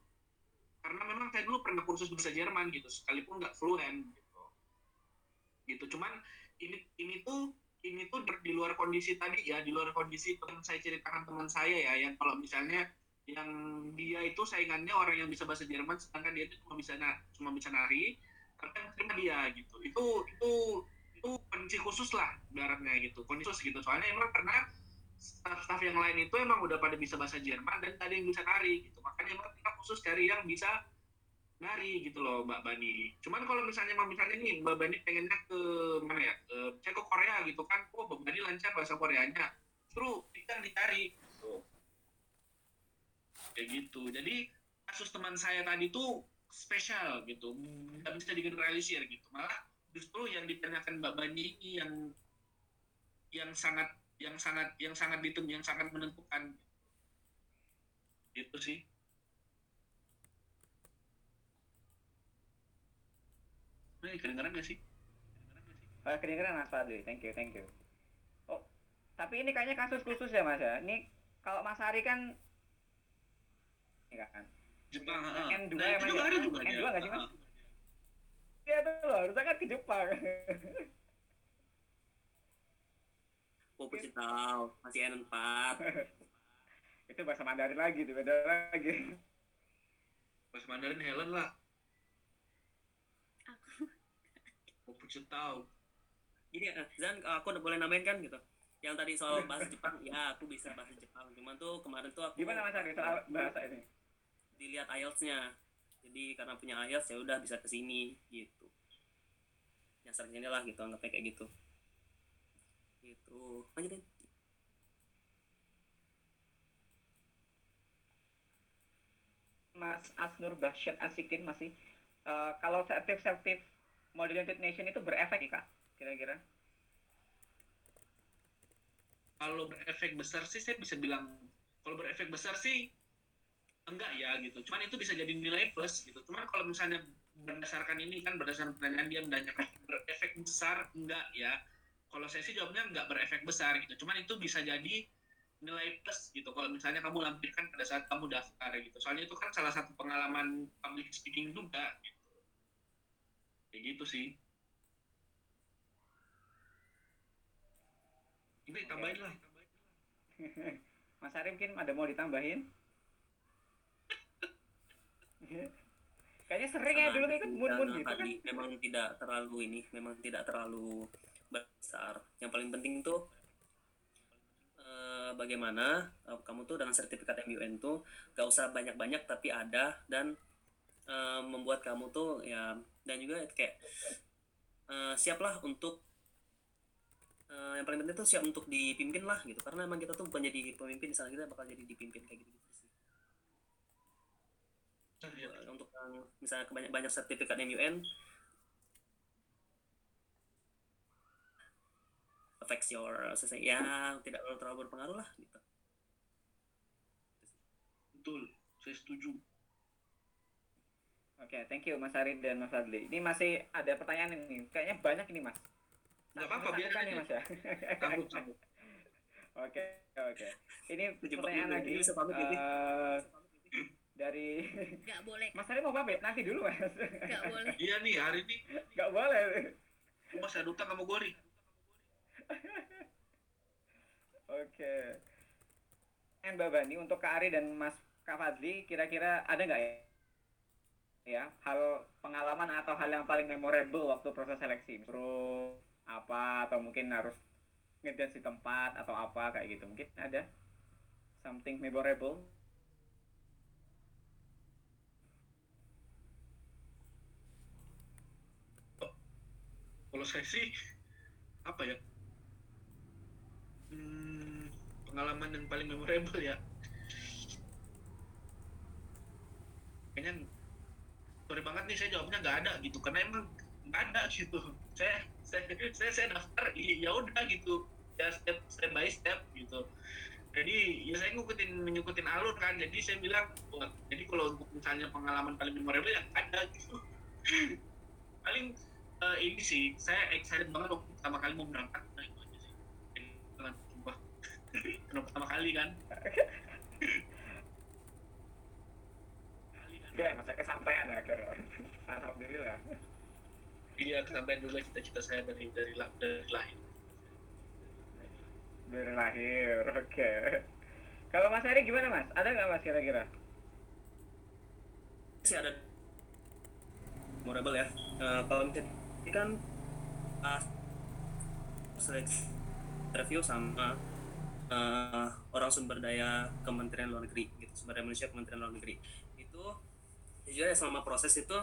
karena memang saya dulu pernah kursus bahasa Jerman gitu sekalipun nggak fluent gitu. Gitu cuman ini ini tuh ini tuh di luar kondisi tadi ya di luar kondisi yang saya ceritakan teman saya ya yang kalau misalnya yang dia itu saingannya orang yang bisa bahasa Jerman sedangkan dia itu cuma bisa na- cuma bisa nari terima dia gitu. Itu itu itu kondisi khusus lah baratnya gitu kondisi khusus gitu soalnya emang karena staff-staff yang lain itu emang udah pada bisa bahasa Jerman dan tadi yang bisa nari gitu makanya emang kita khusus cari yang bisa nari gitu loh Mbak Bani. Cuman kalau misalnya misalnya nih Mbak Bani pengennya ke mana ya? Ke, saya ke Korea gitu kan. Oh Mbak Bani lancar bahasa Koreanya. Terus kita yang dicari gitu. Kayak gitu. Jadi kasus teman saya tadi tuh spesial gitu. Nggak bisa digeneralisir gitu. Malah justru yang ditanyakan Mbak Bani ini yang yang sangat yang sangat yang sangat ditem yang sangat menentukan gitu sih Ini kedengeran gak sih? Oh, kedengeran Mas Fadli. Thank you, thank you. Oh, tapi ini kayaknya kasus khusus ya Mas ya. Ini kalau Mas Ari kan ini kan. Jepang, Nah, heeh. N2 Nah, itu emang juga ya? ada juga N2 dia. nggak sih, Mas? Iya tuh loh, harusnya kan ke Jepang. Popo tahu masih N4 itu bahasa Mandarin lagi tuh, beda lagi. Pas Mandarin Helen lah. Mau pucet tahu. Jadi eh, Zan aku udah boleh namain kan gitu yang tadi soal bahasa Jepang ya aku bisa bahasa Jepang cuman tuh kemarin tuh aku Gimana Mas Ari soal bahasa ini? dilihat IELTS-nya jadi karena punya IELTS ya udah bisa ke sini gitu nyasar ke sini lah gitu anggapnya kayak gitu gitu lanjutin Mas Asnur Bahsyat Asikin masih eh, kalau sertif-sertif Model United Nation itu berefek ya, Kak? Kira-kira? Kalau berefek besar sih saya bisa bilang kalau berefek besar sih enggak ya gitu. Cuman itu bisa jadi nilai plus gitu. Cuman kalau misalnya berdasarkan ini kan berdasarkan pertanyaan dia menanyakan berefek besar enggak ya. Kalau saya sih jawabnya enggak berefek besar gitu. Cuman itu bisa jadi nilai plus gitu kalau misalnya kamu lampirkan pada saat kamu daftar gitu. Soalnya itu kan salah satu pengalaman public speaking juga gitu. Kayak gitu sih. Ini tambahin lah. Mas Ari mungkin ada mau ditambahin? Kayaknya sering ya dulu ikut mun-mun karena gitu kan. memang tidak terlalu ini memang tidak terlalu besar. Yang paling penting tuh eh, bagaimana eh, kamu tuh dengan sertifikat MUN tuh gak usah banyak-banyak tapi ada dan eh, membuat kamu tuh ya dan juga kayak eh, siaplah untuk eh, yang paling penting tuh siap untuk dipimpin lah gitu. Karena emang kita tuh bukan jadi pemimpin misalnya kita bakal jadi dipimpin kayak gitu, sih untuk yang misalnya kebanyak banyak sertifikat MUN affects your selesai ya tidak terlalu, terlalu berpengaruh lah gitu Betul, saya setuju. Oke, thank you Mas Ari dan Mas Fadli. Ini masih ada pertanyaan ini. Kayaknya banyak ini Mas. Nggak apa-apa, aja. nih Mas ya. Oke, oke. Ini pertanyaan lagi. Bisa pamit eh, dari nggak boleh Mas Ari mau pamit? Nanti dulu Mas. nggak boleh Iya nih, hari ini Gak boleh. Mas ada utang sama nih. Oke. And Mbak Bani untuk Kak Ari dan Mas Kak Fadli kira-kira ada nggak ya? Ya, hal pengalaman atau hal yang paling memorable waktu proses seleksi? Suruh apa atau mungkin harus ngedance di tempat atau apa kayak gitu. Mungkin ada something memorable? Kalau saya sih apa ya? Hmm, pengalaman yang paling memorable ya. kayaknya sorry banget nih saya jawabnya nggak ada gitu. Karena emang nggak ada gitu. Saya saya saya, saya daftar ya udah gitu. Ya step step by step gitu. Jadi ya saya ngikutin ngikutin alur kan. Jadi saya bilang jadi kalau untuk misalnya pengalaman paling memorable ya ada gitu ini sih saya excited banget waktu pertama kali mau berangkat. Nah itu aja sih. Banget sumpah karena pertama kali kan. Ya masa kesampaian ya akhirnya alhamdulillah. Iya kesampaian juga cita-cita saya dari dari, dari lahir. Dari lahir oke. Kalau Mas Ari gimana Mas? Ada nggak Mas kira-kira? Sih ada. Memorable ya? Uh, kalau misalnya ini kan uh, seleksi interview sama uh, orang sumber daya Kementerian Luar Negeri gitu sumber daya manusia Kementerian Luar Negeri. Itu jujur ya selama proses itu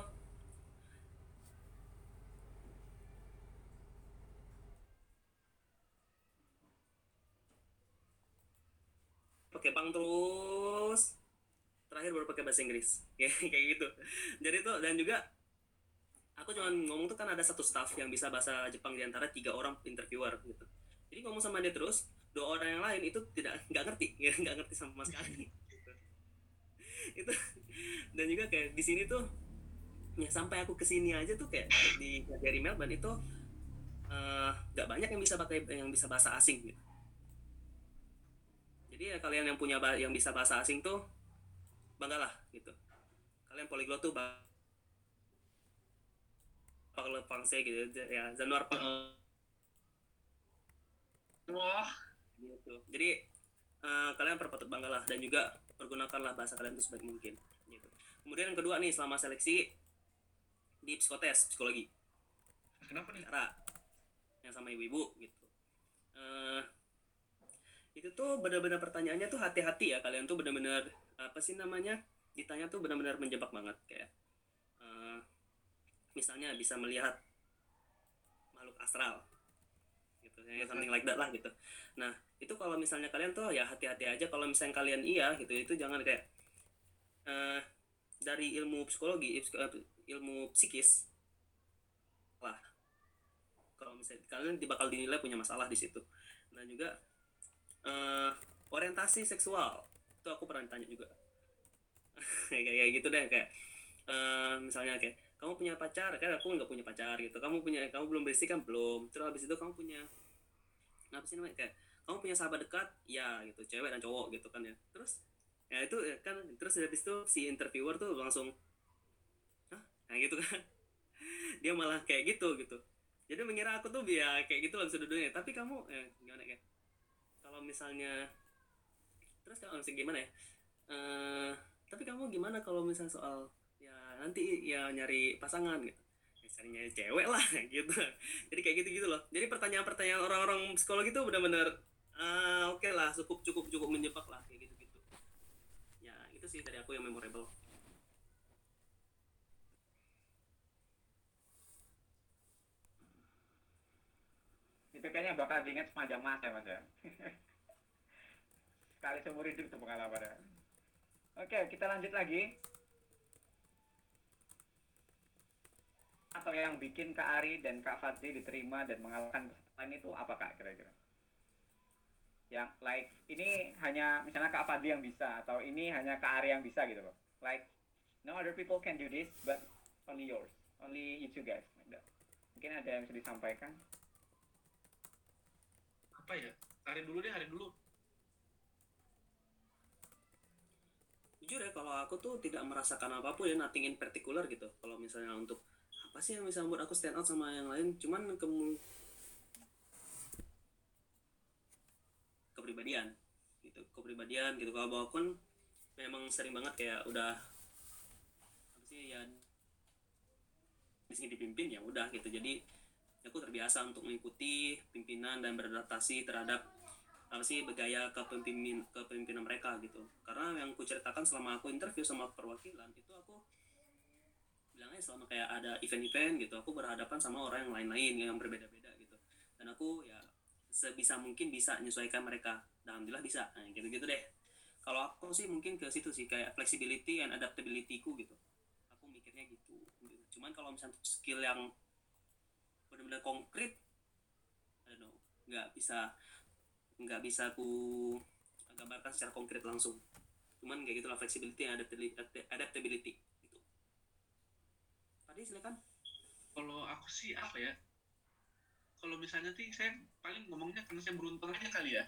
pakai bang terus. Terakhir baru pakai bahasa Inggris. Kayak gitu. Jadi itu dan juga aku cuma ngomong tuh kan ada satu staff yang bisa bahasa Jepang di antara tiga orang interviewer gitu. Jadi ngomong sama dia terus dua orang yang lain itu tidak nggak ngerti nggak ngerti sama sekali gitu. itu dan juga kayak di sini tuh ya sampai aku ke sini aja tuh kayak di dari Melbourne itu nggak uh, banyak yang bisa pakai yang bisa bahasa asing gitu. Jadi ya kalian yang punya yang bisa bahasa asing tuh banggalah gitu. Kalian poliglot tuh bakal pangse gitu ya Januar wah. Gitu. Jadi uh, kalian perpatut banggalah dan juga pergunakanlah bahasa kalian itu sebaik mungkin gitu. Kemudian yang kedua nih selama seleksi di psikotes psikologi. Kenapa nih? Cara yang sama ibu-ibu gitu. Uh, itu tuh benar-benar pertanyaannya tuh hati-hati ya kalian tuh benar-benar apa sih namanya ditanya tuh benar-benar menjebak banget kayak misalnya bisa melihat makhluk astral. Gitu ya something like that lah gitu. Nah itu kalau misalnya kalian tuh ya hati-hati aja. Kalau misalnya kalian iya gitu itu jangan kayak uh, dari ilmu psikologi ilmu psikis lah. Kalau misalnya kalian bakal dinilai punya masalah di situ. Nah juga uh, orientasi seksual. Itu aku pernah ditanya juga. Kayak kayak gitu deh kayak uh, misalnya kayak kamu punya pacar? Kan aku nggak punya pacar gitu. Kamu punya kamu belum bersih kan? Belum. Terus habis itu kamu punya apa sih namanya? Kayak kamu punya sahabat dekat? Ya gitu. Cewek dan cowok gitu kan ya. Terus ya itu ya kan terus habis itu si interviewer tuh langsung Hah? nah gitu kan. Dia malah kayak gitu gitu. Jadi mengira aku tuh ya kayak gitu lah sudut-sudutnya tapi kamu eh, gimana kayak kalau misalnya terus kalau misalnya gimana ya? Uh, tapi kamu gimana kalau misalnya soal ya nanti ya nyari pasangan gitu. Ya, cari nyari cewek lah gitu. Jadi kayak gitu gitu loh. Jadi pertanyaan-pertanyaan orang-orang psikologi itu benar-benar uh, oke okay lah cukup cukup cukup menjebak lah kayak gitu gitu ya itu sih dari aku yang memorable. Kayaknya bakal diingat sepanjang masa mas ya? Sekali seumur hidup itu pengalamannya. Oke kita lanjut lagi atau yang bikin Kak Ari dan Kak Fadli diterima dan mengalahkan peserta itu apa Kak kira-kira? Yang like ini hanya misalnya Kak Fadli yang bisa atau ini hanya Kak Ari yang bisa gitu loh. Like no other people can do this but only yours. Only you two guys. Like that. mungkin ada yang bisa disampaikan? Apa ya? Hari dulu deh hari dulu. Jujur ya kalau aku tuh tidak merasakan apa pun ya nothing in particular gitu. Kalau misalnya untuk apa sih yang bisa membuat aku stand out sama yang lain? Cuman kemu kepribadian gitu. Kepribadian gitu. Kalau bawa pun memang sering banget kayak udah apa sih ya di sini dipimpin ya udah gitu. Jadi aku terbiasa untuk mengikuti pimpinan dan beradaptasi terhadap apa sih bergaya kepemimpinan kepemimpinan mereka gitu. Karena yang ku ceritakan selama aku interview sama perwakilan itu aku bilangnya selama kayak ada event-event gitu aku berhadapan sama orang yang lain-lain yang berbeda-beda gitu. Dan aku ya sebisa mungkin bisa menyesuaikan mereka. Dan alhamdulillah bisa. Nah, gitu gitu deh. Kalau aku sih mungkin ke situ sih kayak flexibility and adaptability ku gitu. Aku mikirnya gitu. Cuman kalau misalnya skill yang benar-benar konkret nggak bisa nggak bisa ku gambarkan secara konkret langsung. Cuman kayak gitulah flexibility and adaptability, tadi silakan. Kalau aku sih apa ya? Kalau misalnya sih saya paling ngomongnya karena saya beruntung aja kali ya.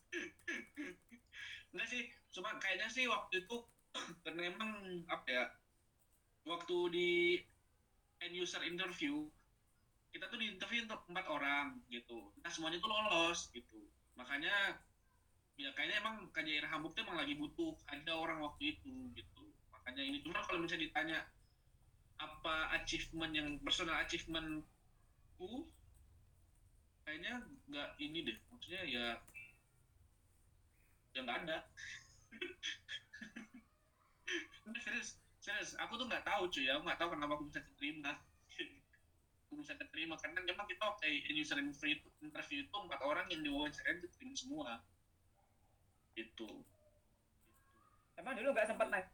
Enggak sih cuma kayaknya sih waktu itu karena emang apa ya waktu di end user interview kita tuh di interview untuk empat orang gitu. Nah semuanya tuh lolos gitu. Makanya ya kayaknya emang KJR Hamburg tuh emang lagi butuh ada orang waktu itu gitu. Makanya ini cuma kalau misalnya ditanya apa achievement yang personal achievementku kayaknya nggak ini deh. Maksudnya ya ya nggak ada. Serius serius. Aku tuh nggak tahu cuy. Aku nggak tahu kenapa aku bisa diterima aku bisa diterima karena memang kita waktu user interview itu, interview itu empat orang yang diwawancara diterima semua. Itu Emang dulu nggak sempat naik?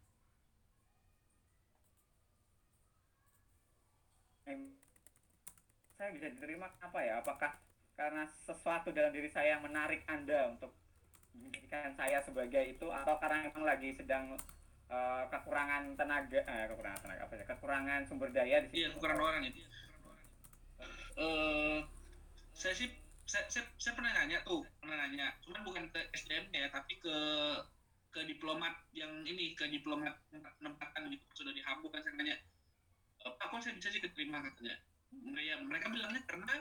Saya bisa diterima apa ya? Apakah karena sesuatu dalam diri saya yang menarik Anda untuk menjadikan saya sebagai itu? Atau karena memang lagi sedang uh, kekurangan tenaga eh, kekurangan tenaga apa ya? Kekurangan sumber daya di iya kekurangan orang itu. Uh, saya sih saya, saya, saya pernah nanya tuh pernah nanya. Cuman bukan ke SDM ya tapi ke ke diplomat yang ini ke diplomat penempatan gitu sudah di Hamburg kan saya nanya Pak kok saya bisa sih keterima katanya. Ya mereka bilangnya karena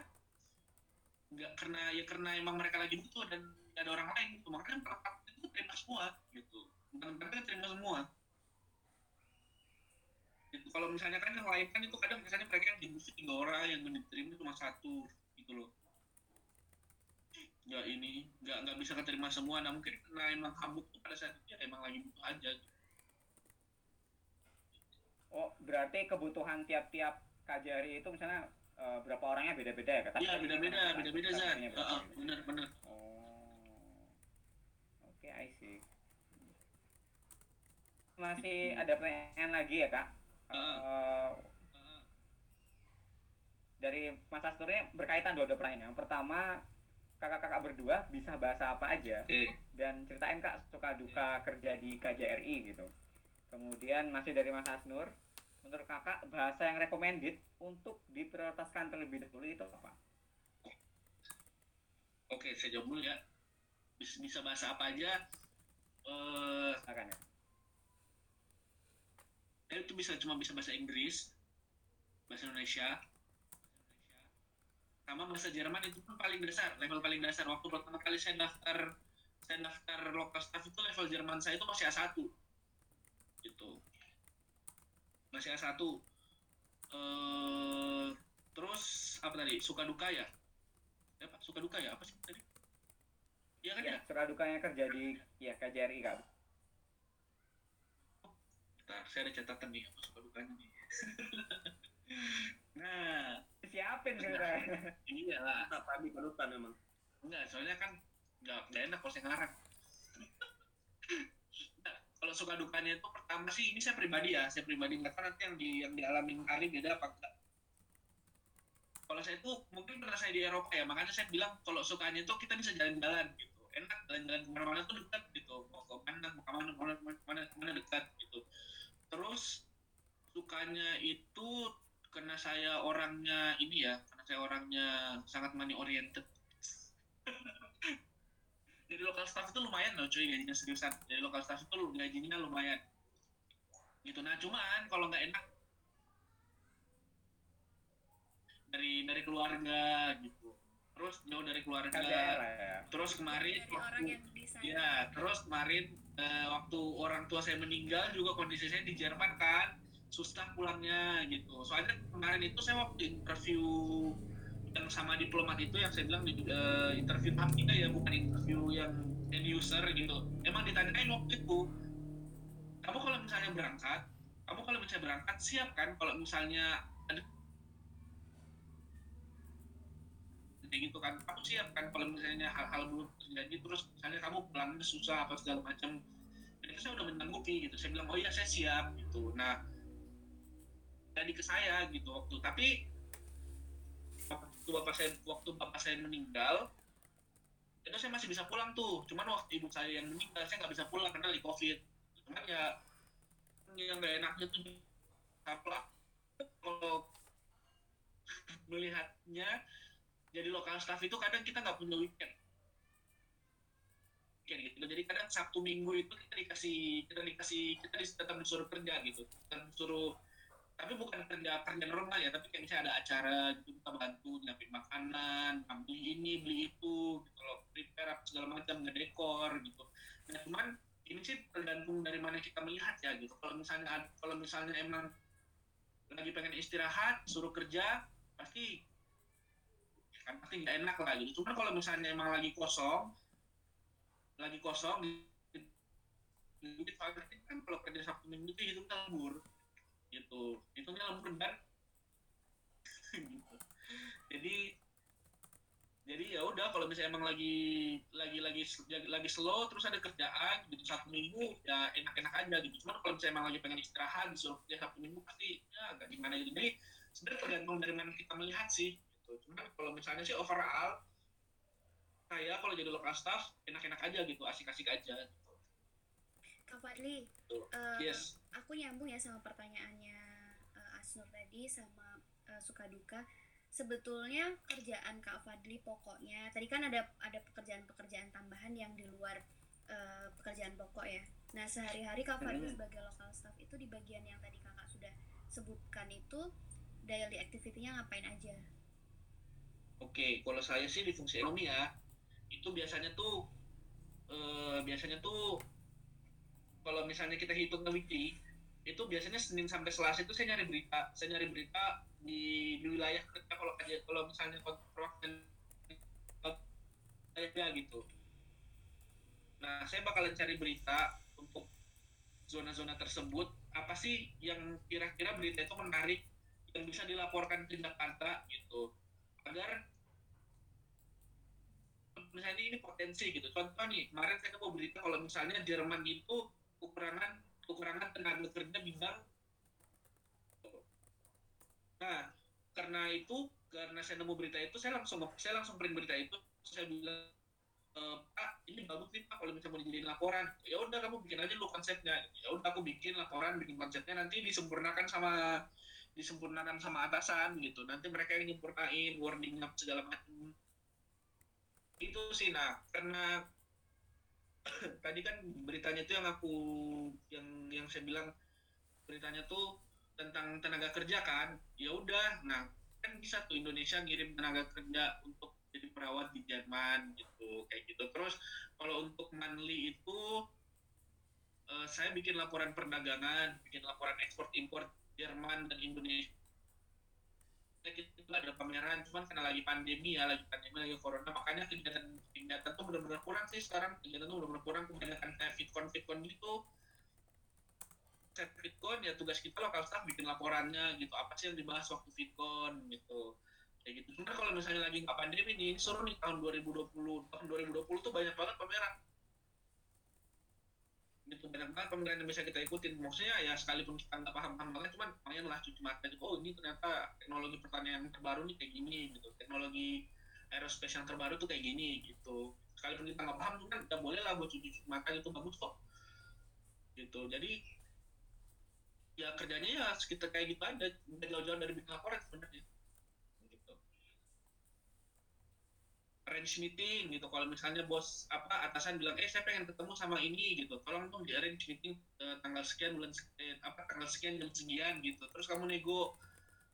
nggak karena ya karena emang mereka lagi butuh dan gak ada orang lain gitu. Makanya mereka itu terima semua gitu. Mereka terima semua. Itu kalau misalnya kan yang lain kan itu kadang misalnya mereka yang dibutuh tiga orang yang diterima cuma satu gitu loh. Nggak ini nggak nggak bisa keterima semua. Nah mungkin karena emang kabut pada saat itu ya emang lagi butuh aja gitu. Oh berarti kebutuhan tiap-tiap kajari itu misalnya uh, berapa orangnya beda-beda ya kata iya beda-beda beda-beda Zan uh, bener bener oh. Oke okay, I see. Masih ada pertanyaan lagi ya kak? Uh, uh, dari Mas Asturnya berkaitan dua dua pertanyaan. Yang pertama kakak-kakak berdua bisa bahasa apa aja? Okay. dan ceritain kak suka duka kerja di KJRI gitu kemudian masih dari Mas Asnur menurut kakak bahasa yang recommended untuk diprioritaskan terlebih dahulu itu apa? Oke, saya jawab dulu ya. Bisa, bisa bahasa apa aja? Eh, Akan ya. Eh, itu bisa cuma bisa bahasa Inggris, bahasa Indonesia, sama bahasa Jerman itu pun paling dasar, level paling dasar. Waktu pertama kali saya daftar saya daftar lokal staff itu level Jerman saya itu masih A1 gitu. Masih A1 uh, terus apa tadi? Suka duka ya? Ya pak suka duka ya? Apa sih tadi? Iya kan ya, ya? suka dukanya kerja di ya KJRI kak. Bentar, saya ada catatan nih apa suka dukanya nih. Nah. Siapin nah, iya lah apa di panutan memang enggak soalnya kan enggak enggak enak kalau saya ngarang suka dukanya itu pertama sih ini saya pribadi ya saya pribadi nggak tahu nanti yang di yang dialami Ari beda apa enggak. Kalau saya itu mungkin pernah saya di Eropa ya makanya saya bilang kalau sukanya itu kita bisa jalan-jalan gitu. Enak jalan-jalan ke mana-mana tuh dekat gitu mau ke mana mau ke mana mana mana mana dekat gitu. Terus sukanya itu karena saya orangnya ini ya karena saya orangnya sangat money oriented jadi lokal staff itu lumayan loh cuy gajinya seriusan. Jadi lokal staff itu gajinya lumayan. Gitu. Nah cuman kalau nggak enak dari dari keluarga gitu. Terus jauh dari keluarga. Ya. terus kemarin dari orang yang ya terus kemarin uh, waktu orang tua saya meninggal juga kondisi saya di Jerman kan susah pulangnya gitu. Soalnya kemarin itu saya waktu interview yang sama diplomat itu yang saya bilang di uh, interview tiga ya bukan interview yang end user gitu. Emang ditanyain waktu itu kamu kalau misalnya berangkat kamu kalau misalnya berangkat siap kan kalau misalnya ada kayak gitu kan kamu siap kan kalau misalnya hal-hal belum terjadi terus misalnya kamu pulangnya susah apa segala macam. Itu saya udah menyanggupi gitu. Saya bilang oh iya saya siap gitu. Nah jadi ke saya gitu waktu. Tapi waktu bapak saya waktu bapak saya meninggal itu saya masih bisa pulang tuh. Cuman waktu ibu saya yang meninggal saya nggak bisa pulang karena lagi covid. Cuman ya yang gak enaknya tuh apa kalau melihatnya jadi lokal staff itu kadang kita nggak punya weekend. Weekend gitu. Jadi kadang sabtu minggu itu kita dikasih kita dikasih kita tetap disuruh kerja gitu. Dan disuruh tapi bukan kerja kerja normal ya tapi kayak misalnya ada acara gitu kita bantu nyiapin makanan beli ini beli itu gitu loh. Prepare segala macam ngedekor gitu. Nah cuman ini sih tergantung dari mana kita melihat ya gitu. Kalau misalnya kalau misalnya emang lagi pengen istirahat suruh kerja pasti kan pasti nggak enak lah gitu. Cuman kalau misalnya emang lagi kosong lagi kosong di di kan kalau kerja sabtu minggu itu hitung lembur gitu. Hitungnya lembur dan gitu. Jadi jadi ya udah kalau misalnya emang lagi lagi lagi lagi slow terus ada kerjaan gitu satu minggu ya enak-enak aja gitu. Cuma kalau misalnya emang lagi pengen istirahat disuruh kerja satu minggu pasti ya agak gimana gitu. Jadi sebenarnya tergantung dari mana kita melihat sih gitu. Cuma kalau misalnya sih overall saya kalau jadi lokal staff enak-enak aja gitu. Asik-asik aja gitu. Kak Fadli, uh, yes. Aku nyambung ya sama pertanyaannya uh, Asnur tadi sama uh, suka duka sebetulnya kerjaan Kak Fadli pokoknya tadi kan ada ada pekerjaan-pekerjaan tambahan yang di luar uh, pekerjaan pokok ya. Nah sehari-hari Kak Fadli sebagai lokal staff itu di bagian yang tadi kakak sudah sebutkan itu daily activity-nya ngapain aja? Oke, kalau saya sih di fungsi ekonomi ya itu biasanya tuh uh, biasanya tuh kalau misalnya kita hitung ke weekly itu biasanya Senin sampai Selasa itu saya nyari berita. Saya nyari berita di, di wilayah kerja kalau kalau misalnya kontrak dan gitu. Nah saya bakalan cari berita untuk zona-zona tersebut. Apa sih yang kira-kira berita itu menarik yang bisa dilaporkan ke Jakarta gitu? Agar misalnya ini potensi gitu. Contoh nih kemarin saya mau berita kalau misalnya Jerman itu kekurangan kekurangan tenaga kerja bidang nah karena itu karena saya nemu berita itu saya langsung saya langsung print berita itu. Saya bilang e, Pak ini bagus nih Pak kalau misalnya mau dijadiin laporan. Ya udah kamu bikin aja lu konsepnya. Ya udah aku bikin laporan bikin konsepnya nanti disempurnakan sama disempurnakan sama atasan gitu. Nanti mereka yang nyempurnain wording segala macam. Itu sih nah karena tadi kan beritanya itu yang aku yang yang saya bilang beritanya tuh tentang tenaga kerja kan? Ya udah nah kan bisa tuh Indonesia ngirim tenaga kerja untuk jadi perawat di Jerman gitu kayak gitu. Terus kalau untuk monthly itu uh, saya bikin laporan perdagangan bikin laporan ekspor impor Jerman dan Indonesia kita ada pameran cuman karena lagi pandemi ya lagi pandemi lagi corona makanya kegiatan kegiatan tuh benar-benar kurang sih sekarang. Kegiatan tuh benar-benar kurang kebanyakan kayak fitcon fitcon gitu. Set fitcon ya tugas kita lokal staff bikin laporannya gitu apa sih yang dibahas waktu fitcon gitu. Kayak gitu. Cuma kalau misalnya lagi nggak pandemi nih suruh nih tahun 2020 tahun 2020 tuh banyak banget pameran gitu. Banyak banget pemilihan yang bisa kita ikutin? Maksudnya ya sekalipun kita nggak paham paham banget cuman lumayan lah cuci mata gitu oh ini ternyata teknologi pertanian terbaru nih kayak gini gitu. Teknologi aerospace yang terbaru tuh kayak gini gitu. Sekalipun kita nggak paham kan nggak boleh lah buat cuci mata itu bagus kok. Gitu. Jadi ya kerjanya ya sekitar kayak gitu aja jauh-jauh dari bikin laporan sebenarnya arrange meeting gitu. Kalau misalnya bos apa atasan bilang eh saya pengen ketemu sama ini gitu. Tolong dong di arrange meeting uh, tanggal sekian bulan sekian apa tanggal sekian jam sekian gitu. Terus kamu nego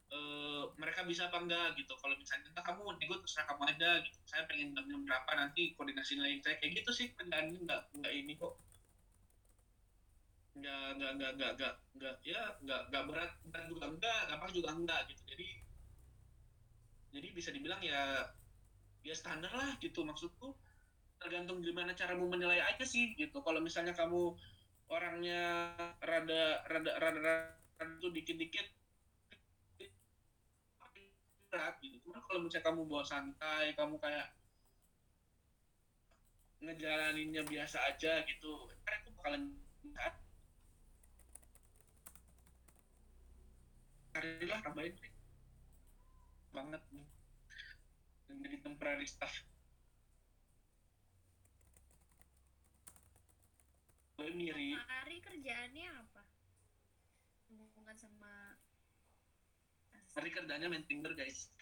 uh, mereka bisa apa enggak gitu. Kalau misalnya entah kamu nego terserah kamu aja gitu. Saya pengen jam berapa nanti koordinasi lain. Saya kayak gitu sih kerjaan enggak enggak ini kok. Enggak enggak enggak enggak enggak enggak ya enggak enggak berat berat juga enggak gampang juga enggak gitu. Jadi jadi bisa dibilang ya ya standar lah gitu maksudku. Tergantung gimana caramu menilai aja sih gitu. Kalau misalnya kamu orangnya rada rada rada, rada tuh dikit-dikit berat gitu. Cuma kalau misalnya kamu bawa santai kamu kayak ngejalaninnya biasa aja gitu kan itu bakalan carilah tambahin banget. nih dan jadi temporary staff. Gue miri Ari kerjaannya apa? Hubungan sama hari kerjanya main Tinder guys.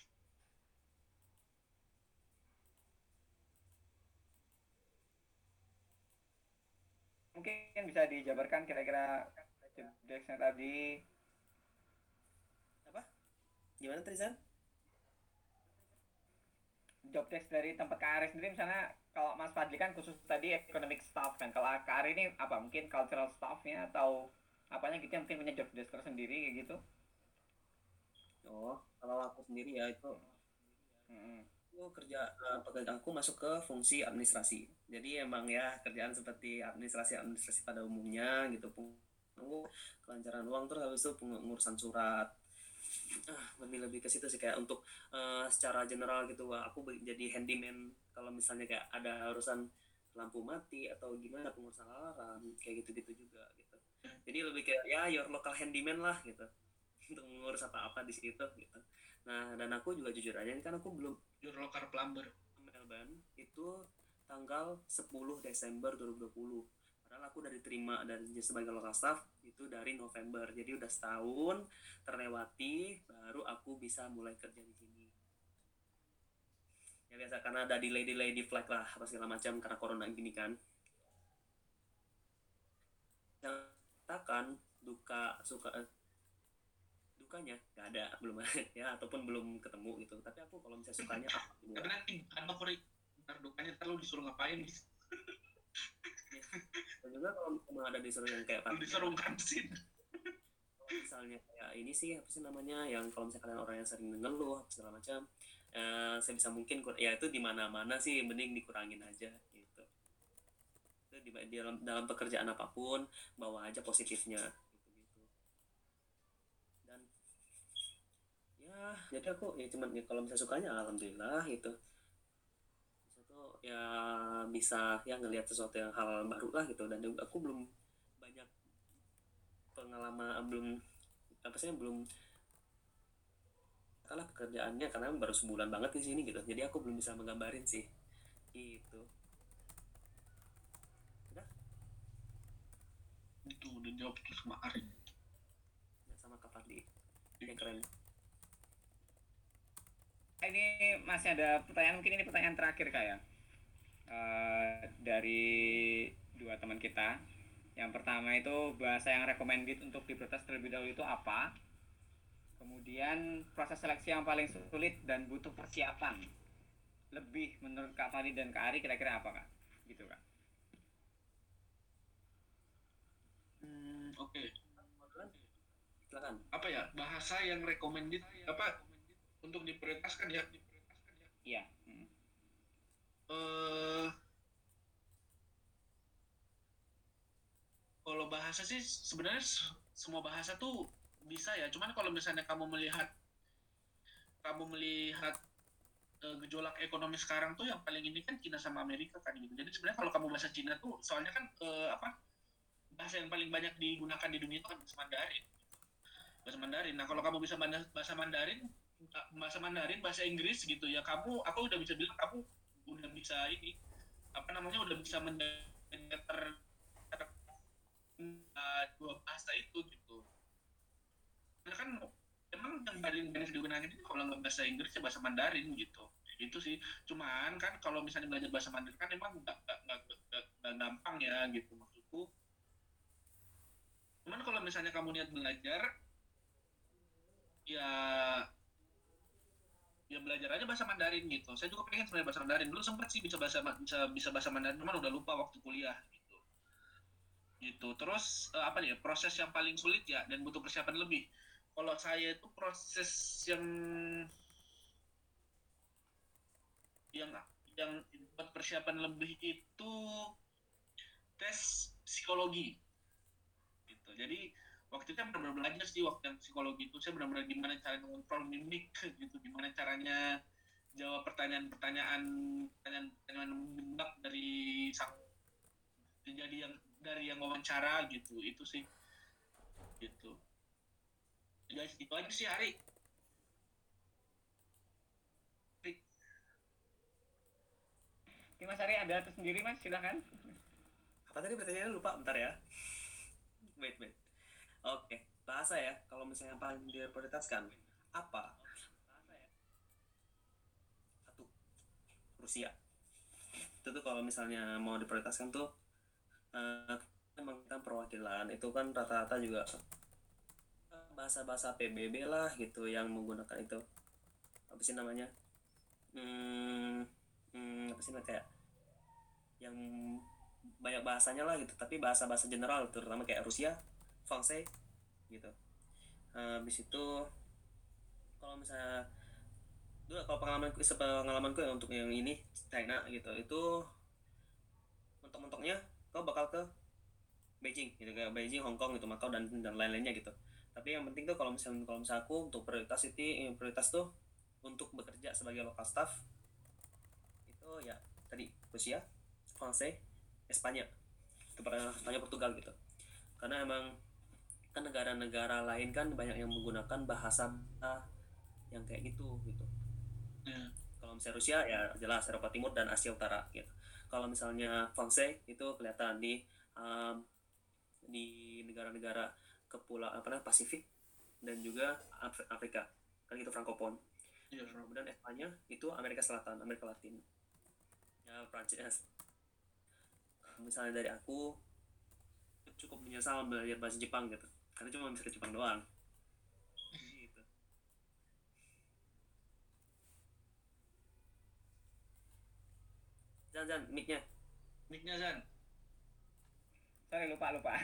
Mungkin bisa dijabarkan kira-kira jobdesknya tadi. apa? Gimana Trizan Job desk dari tempat Kak Ari sendiri misalnya kalau Mas Fadli kan khusus tadi economic staff kan. Kalau Kak Ari ini apa? Mungkin cultural staffnya atau apanya gitu yang mungkin punya job desk tersendiri kayak gitu. oh kalau aku sendiri ya itu Mm-mm. aku kerja eh, pekerjaanku masuk ke fungsi administrasi jadi emang ya kerjaan seperti administrasi administrasi pada umumnya gitu Peng- kelancaran uang terus habis itu pengurusan surat ah, lebih lebih ke situ sih kayak untuk eh, secara general gitu wah aku jadi handyman. Kalau misalnya kayak ada urusan lampu mati atau gimana pengurusan alarm kayak gitu gitu juga gitu. Jadi lebih kayak ya your local handyman lah gitu. Untuk mengurus apa-apa di situ gitu. Nah dan aku juga jujur aja ini kan aku belum your local plumber. Melbourne itu tanggal 10 Desember 2020 padahal aku udah diterima dari sebagai local staff itu dari November. Jadi udah setahun terlewati baru aku bisa mulai kerja di sini. Ya biasa karena ada delay delay di flight lah apa segala macam karena corona gini kan. Yang katakan duka suka eh, dukanya nggak ada belum ya ataupun belum ketemu gitu. Tapi aku kalau misalnya sukanya apa tapi nanti bukan favorit ntar dukanya ntar lu disuruh ngapain dan juga kalau memang ada disuruh yang kayak ngansin kalau misalnya kayak ini sih apa sih namanya yang kalau misalnya kalian orang yang sering ngeluh apa segala macam eh, saya bisa mungkin ya itu di mana mana sih mending dikurangin aja gitu. Itu di, di dalam dalam pekerjaan apa pun bawa aja positifnya gitu gitu dan ya jadi aku ya cuman ya kalau misalnya sukanya alhamdulillah gitu ya bisa ya ngelihat sesuatu yang hal baru lah gitu. Dan aku belum banyak pengalaman belum apa sih belum kalah pekerjaannya karena baru sebulan banget di sini gitu. Jadi aku belum bisa menggambarin sih gitu. Udah? Itu udah jawab tuh sama Ari ya, sama Kak Fadli. Yang keren. Ini masih ada pertanyaan mungkin ini pertanyaan terakhir kak Eh, dari dua teman kita. Yang pertama itu bahasa yang recommended untuk diprotes terlebih dahulu itu apa? Kemudian proses seleksi yang paling sulit dan butuh persiapan. Lebih menurut Kak Fadi dan Kak Ari kira-kira apa kak? Gitu kak. hmm, oke silakan apa ya bahasa yang recommended apa untuk diprioritaskan ya Iya. Eh kalau bahasa sih sebenarnya semua bahasa tuh bisa ya. Cuman kalau misalnya kamu melihat kamu melihat eh, gejolak ekonomi sekarang tuh yang paling ini kan Cina sama Amerika kan gitu. Jadi sebenarnya kalau kamu bahasa Cina tuh soalnya kan eh, apa bahasa yang paling banyak digunakan di dunia itu kan bahasa Mandarin. Bahasa Mandarin. Nah kalau kamu bisa bahasa Mandarin bahasa Mandarin bahasa Inggris gitu ya kamu aku udah bisa bilang kamu udah bisa ini apa namanya udah bisa mendengar uh, dua bahasa itu gitu. Karena kan emang yang paling banyak digunakan itu kalau nggak bahasa Inggris ya bahasa Mandarin gitu. Itu sih. Cuman kan kalau misalnya belajar bahasa Mandarin kan emang nggak- nggak gampang ya gitu maksudku. Cuman kalau misalnya kamu niat belajar ya ya belajar aja bahasa Mandarin gitu. Saya juga pengen sebenarnya bahasa Mandarin. Dulu sempat sih bisa bahasa bisa bisa bahasa Mandarin, cuman udah lupa waktu kuliah gitu. Gitu. Terus eh, apa ya, Proses yang paling sulit ya dan butuh persiapan lebih. Kalau saya itu proses yang yang yang buat persiapan lebih itu tes psikologi gitu. Jadi waktu itu saya benar-benar belajar sih waktu yang psikologi itu. Saya benar-benar gimana cara mengontrol mimik gitu. Gimana caranya jawab pertanyaan-pertanyaan pertanyaan-pertanyaan menjebak dari sang jadi yang dari yang wawancara gitu. Itu sih. Gitu. Guys itu aja sih hari Oke, Mas Ari ada atas sendiri Mas, silakan. apa tadi pertanyaannya? Lupa bentar ya. Wait wait oke bahasa ya kalau misalnya yang paling diprioritaskan apa? Satu Rusia. Itu tuh kalau misalnya mau diprioritaskan tuh eh, emang kita perwakilan itu kan rata-rata juga bahasa-bahasa PBB lah gitu yang menggunakan itu. Apa sih namanya? Hmm, hmm, apa sih namanya, kayak yang banyak bahasanya lah gitu tapi bahasa-bahasa general terutama kayak Rusia, Fransai gitu. Eh, habis itu kalau misalnya dulu kalau pengalamanku pengalamanku ya untuk yang ini China gitu. Itu mentok-mentoknya kau bakal ke Beijing gitu. Kayak Beijing, Hong Kong gitu, Macau dan dan lain-lainnya gitu. Tapi yang penting tuh kalau misalnya kalau misalnya aku untuk prioritas itu prioritas tuh untuk bekerja sebagai local staff itu ya tadi Rusia, Fransai, Espanya. Itu pada Spanyol Portugal gitu. Karena emang kan negara-negara lain kan banyak yang menggunakan bahasa yang kayak gitu gitu. Ya. kalau misalnya Rusia ya jelas Eropa Timur dan Asia Utara gitu. Kalau misalnya Fransai itu kelihatan di um, di negara-negara kepulauan apa namanya Pasifik dan juga Af- Afrika. Kan gitu Frankopon. Iya, kemudian Espanya itu Amerika Selatan Amerika Latin. Ya Prancis misalnya dari aku cukup menyesal belajar bahasa Jepang gitu karena cuma bisa ke Jepang doang. Gitu. Jangan jangan mic-nya. Mic-nya Zan Sorry lupa lupa.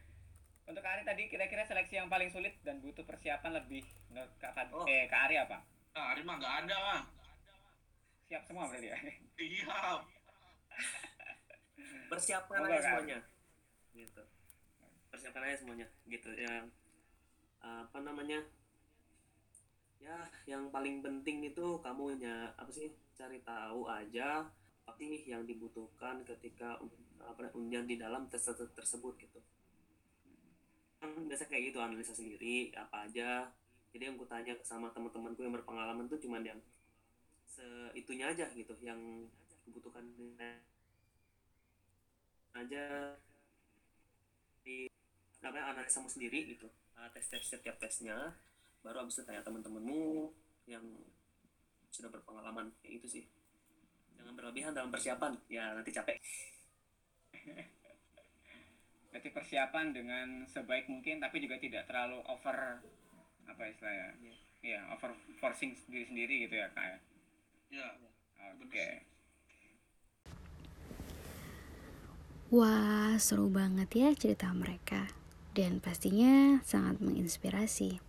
Untuk Kak Ari tadi kira-kira seleksi yang paling sulit dan butuh persiapan lebih menurut Kak Fad- Oh. eh Kak Ari apa? nah hari mah nggak ada mah Siap semua berarti ya. iya persiapkan Semoga, aja semuanya. Gitu persiapkan aja semuanya gitu. Yang apa namanya ya yang paling penting itu kamu nya apa sih cari tahu aja apa sih yang dibutuhkan ketika apa undian di dalam tes tersebut gitu. Kan biasa kayak gitu analisa sendiri apa aja. Jadi yang ku tanya sama teman-temanku yang berpengalaman tuh cuman yang seitunya aja gitu yang dibutuhkan aja apa ya, analisamu sendiri gitu uh, tes tes setiap tesnya baru abis itu tanya teman-temanmu yang sudah berpengalaman kayak itu sih jangan berlebihan dalam persiapan ya nanti capek Berarti persiapan dengan sebaik mungkin tapi juga tidak terlalu over apa istilahnya? Iya. Iya, over forcing diri sendiri gitu ya Kak ya. ya Oke. Wah, seru banget ya cerita mereka. Dan pastinya sangat menginspirasi.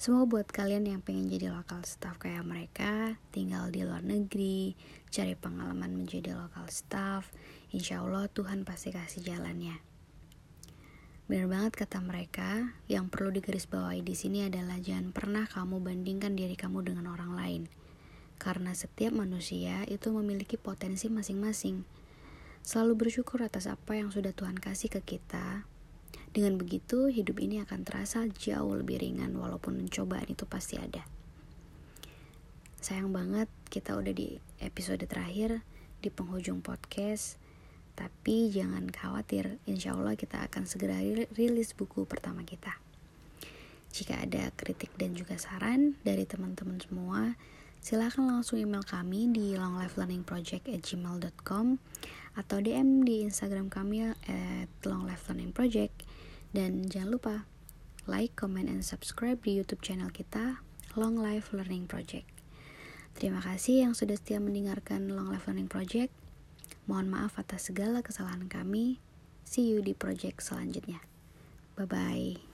Semoga buat kalian yang pengen jadi lokal staff kayak mereka, tinggal di luar negeri, cari pengalaman menjadi lokal staff, insya Allah Tuhan pasti kasih jalannya. Benar banget kata mereka, yang perlu digarisbawahi di sini adalah jangan pernah kamu bandingkan diri kamu dengan orang lain. Karena setiap manusia itu memiliki potensi masing-masing. Selalu bersyukur atas apa yang sudah Tuhan kasih ke kita. Dengan begitu, hidup ini akan terasa jauh lebih ringan walaupun cobaan itu pasti ada. Sayang banget kita udah di episode terakhir di penghujung podcast. Tapi jangan khawatir, insya Allah kita akan segera ri- rilis buku pertama kita. Jika ada kritik dan juga saran dari teman-teman semua, silahkan langsung email kami di longlifelearningproject@gmail.com atau DM di Instagram kami at longlifelearningproject dan jangan lupa like, comment, and subscribe di YouTube channel kita Long Life Learning Project. Terima kasih yang sudah setia mendengarkan Long Life Learning Project. Mohon maaf atas segala kesalahan kami. See you di project selanjutnya. Bye bye.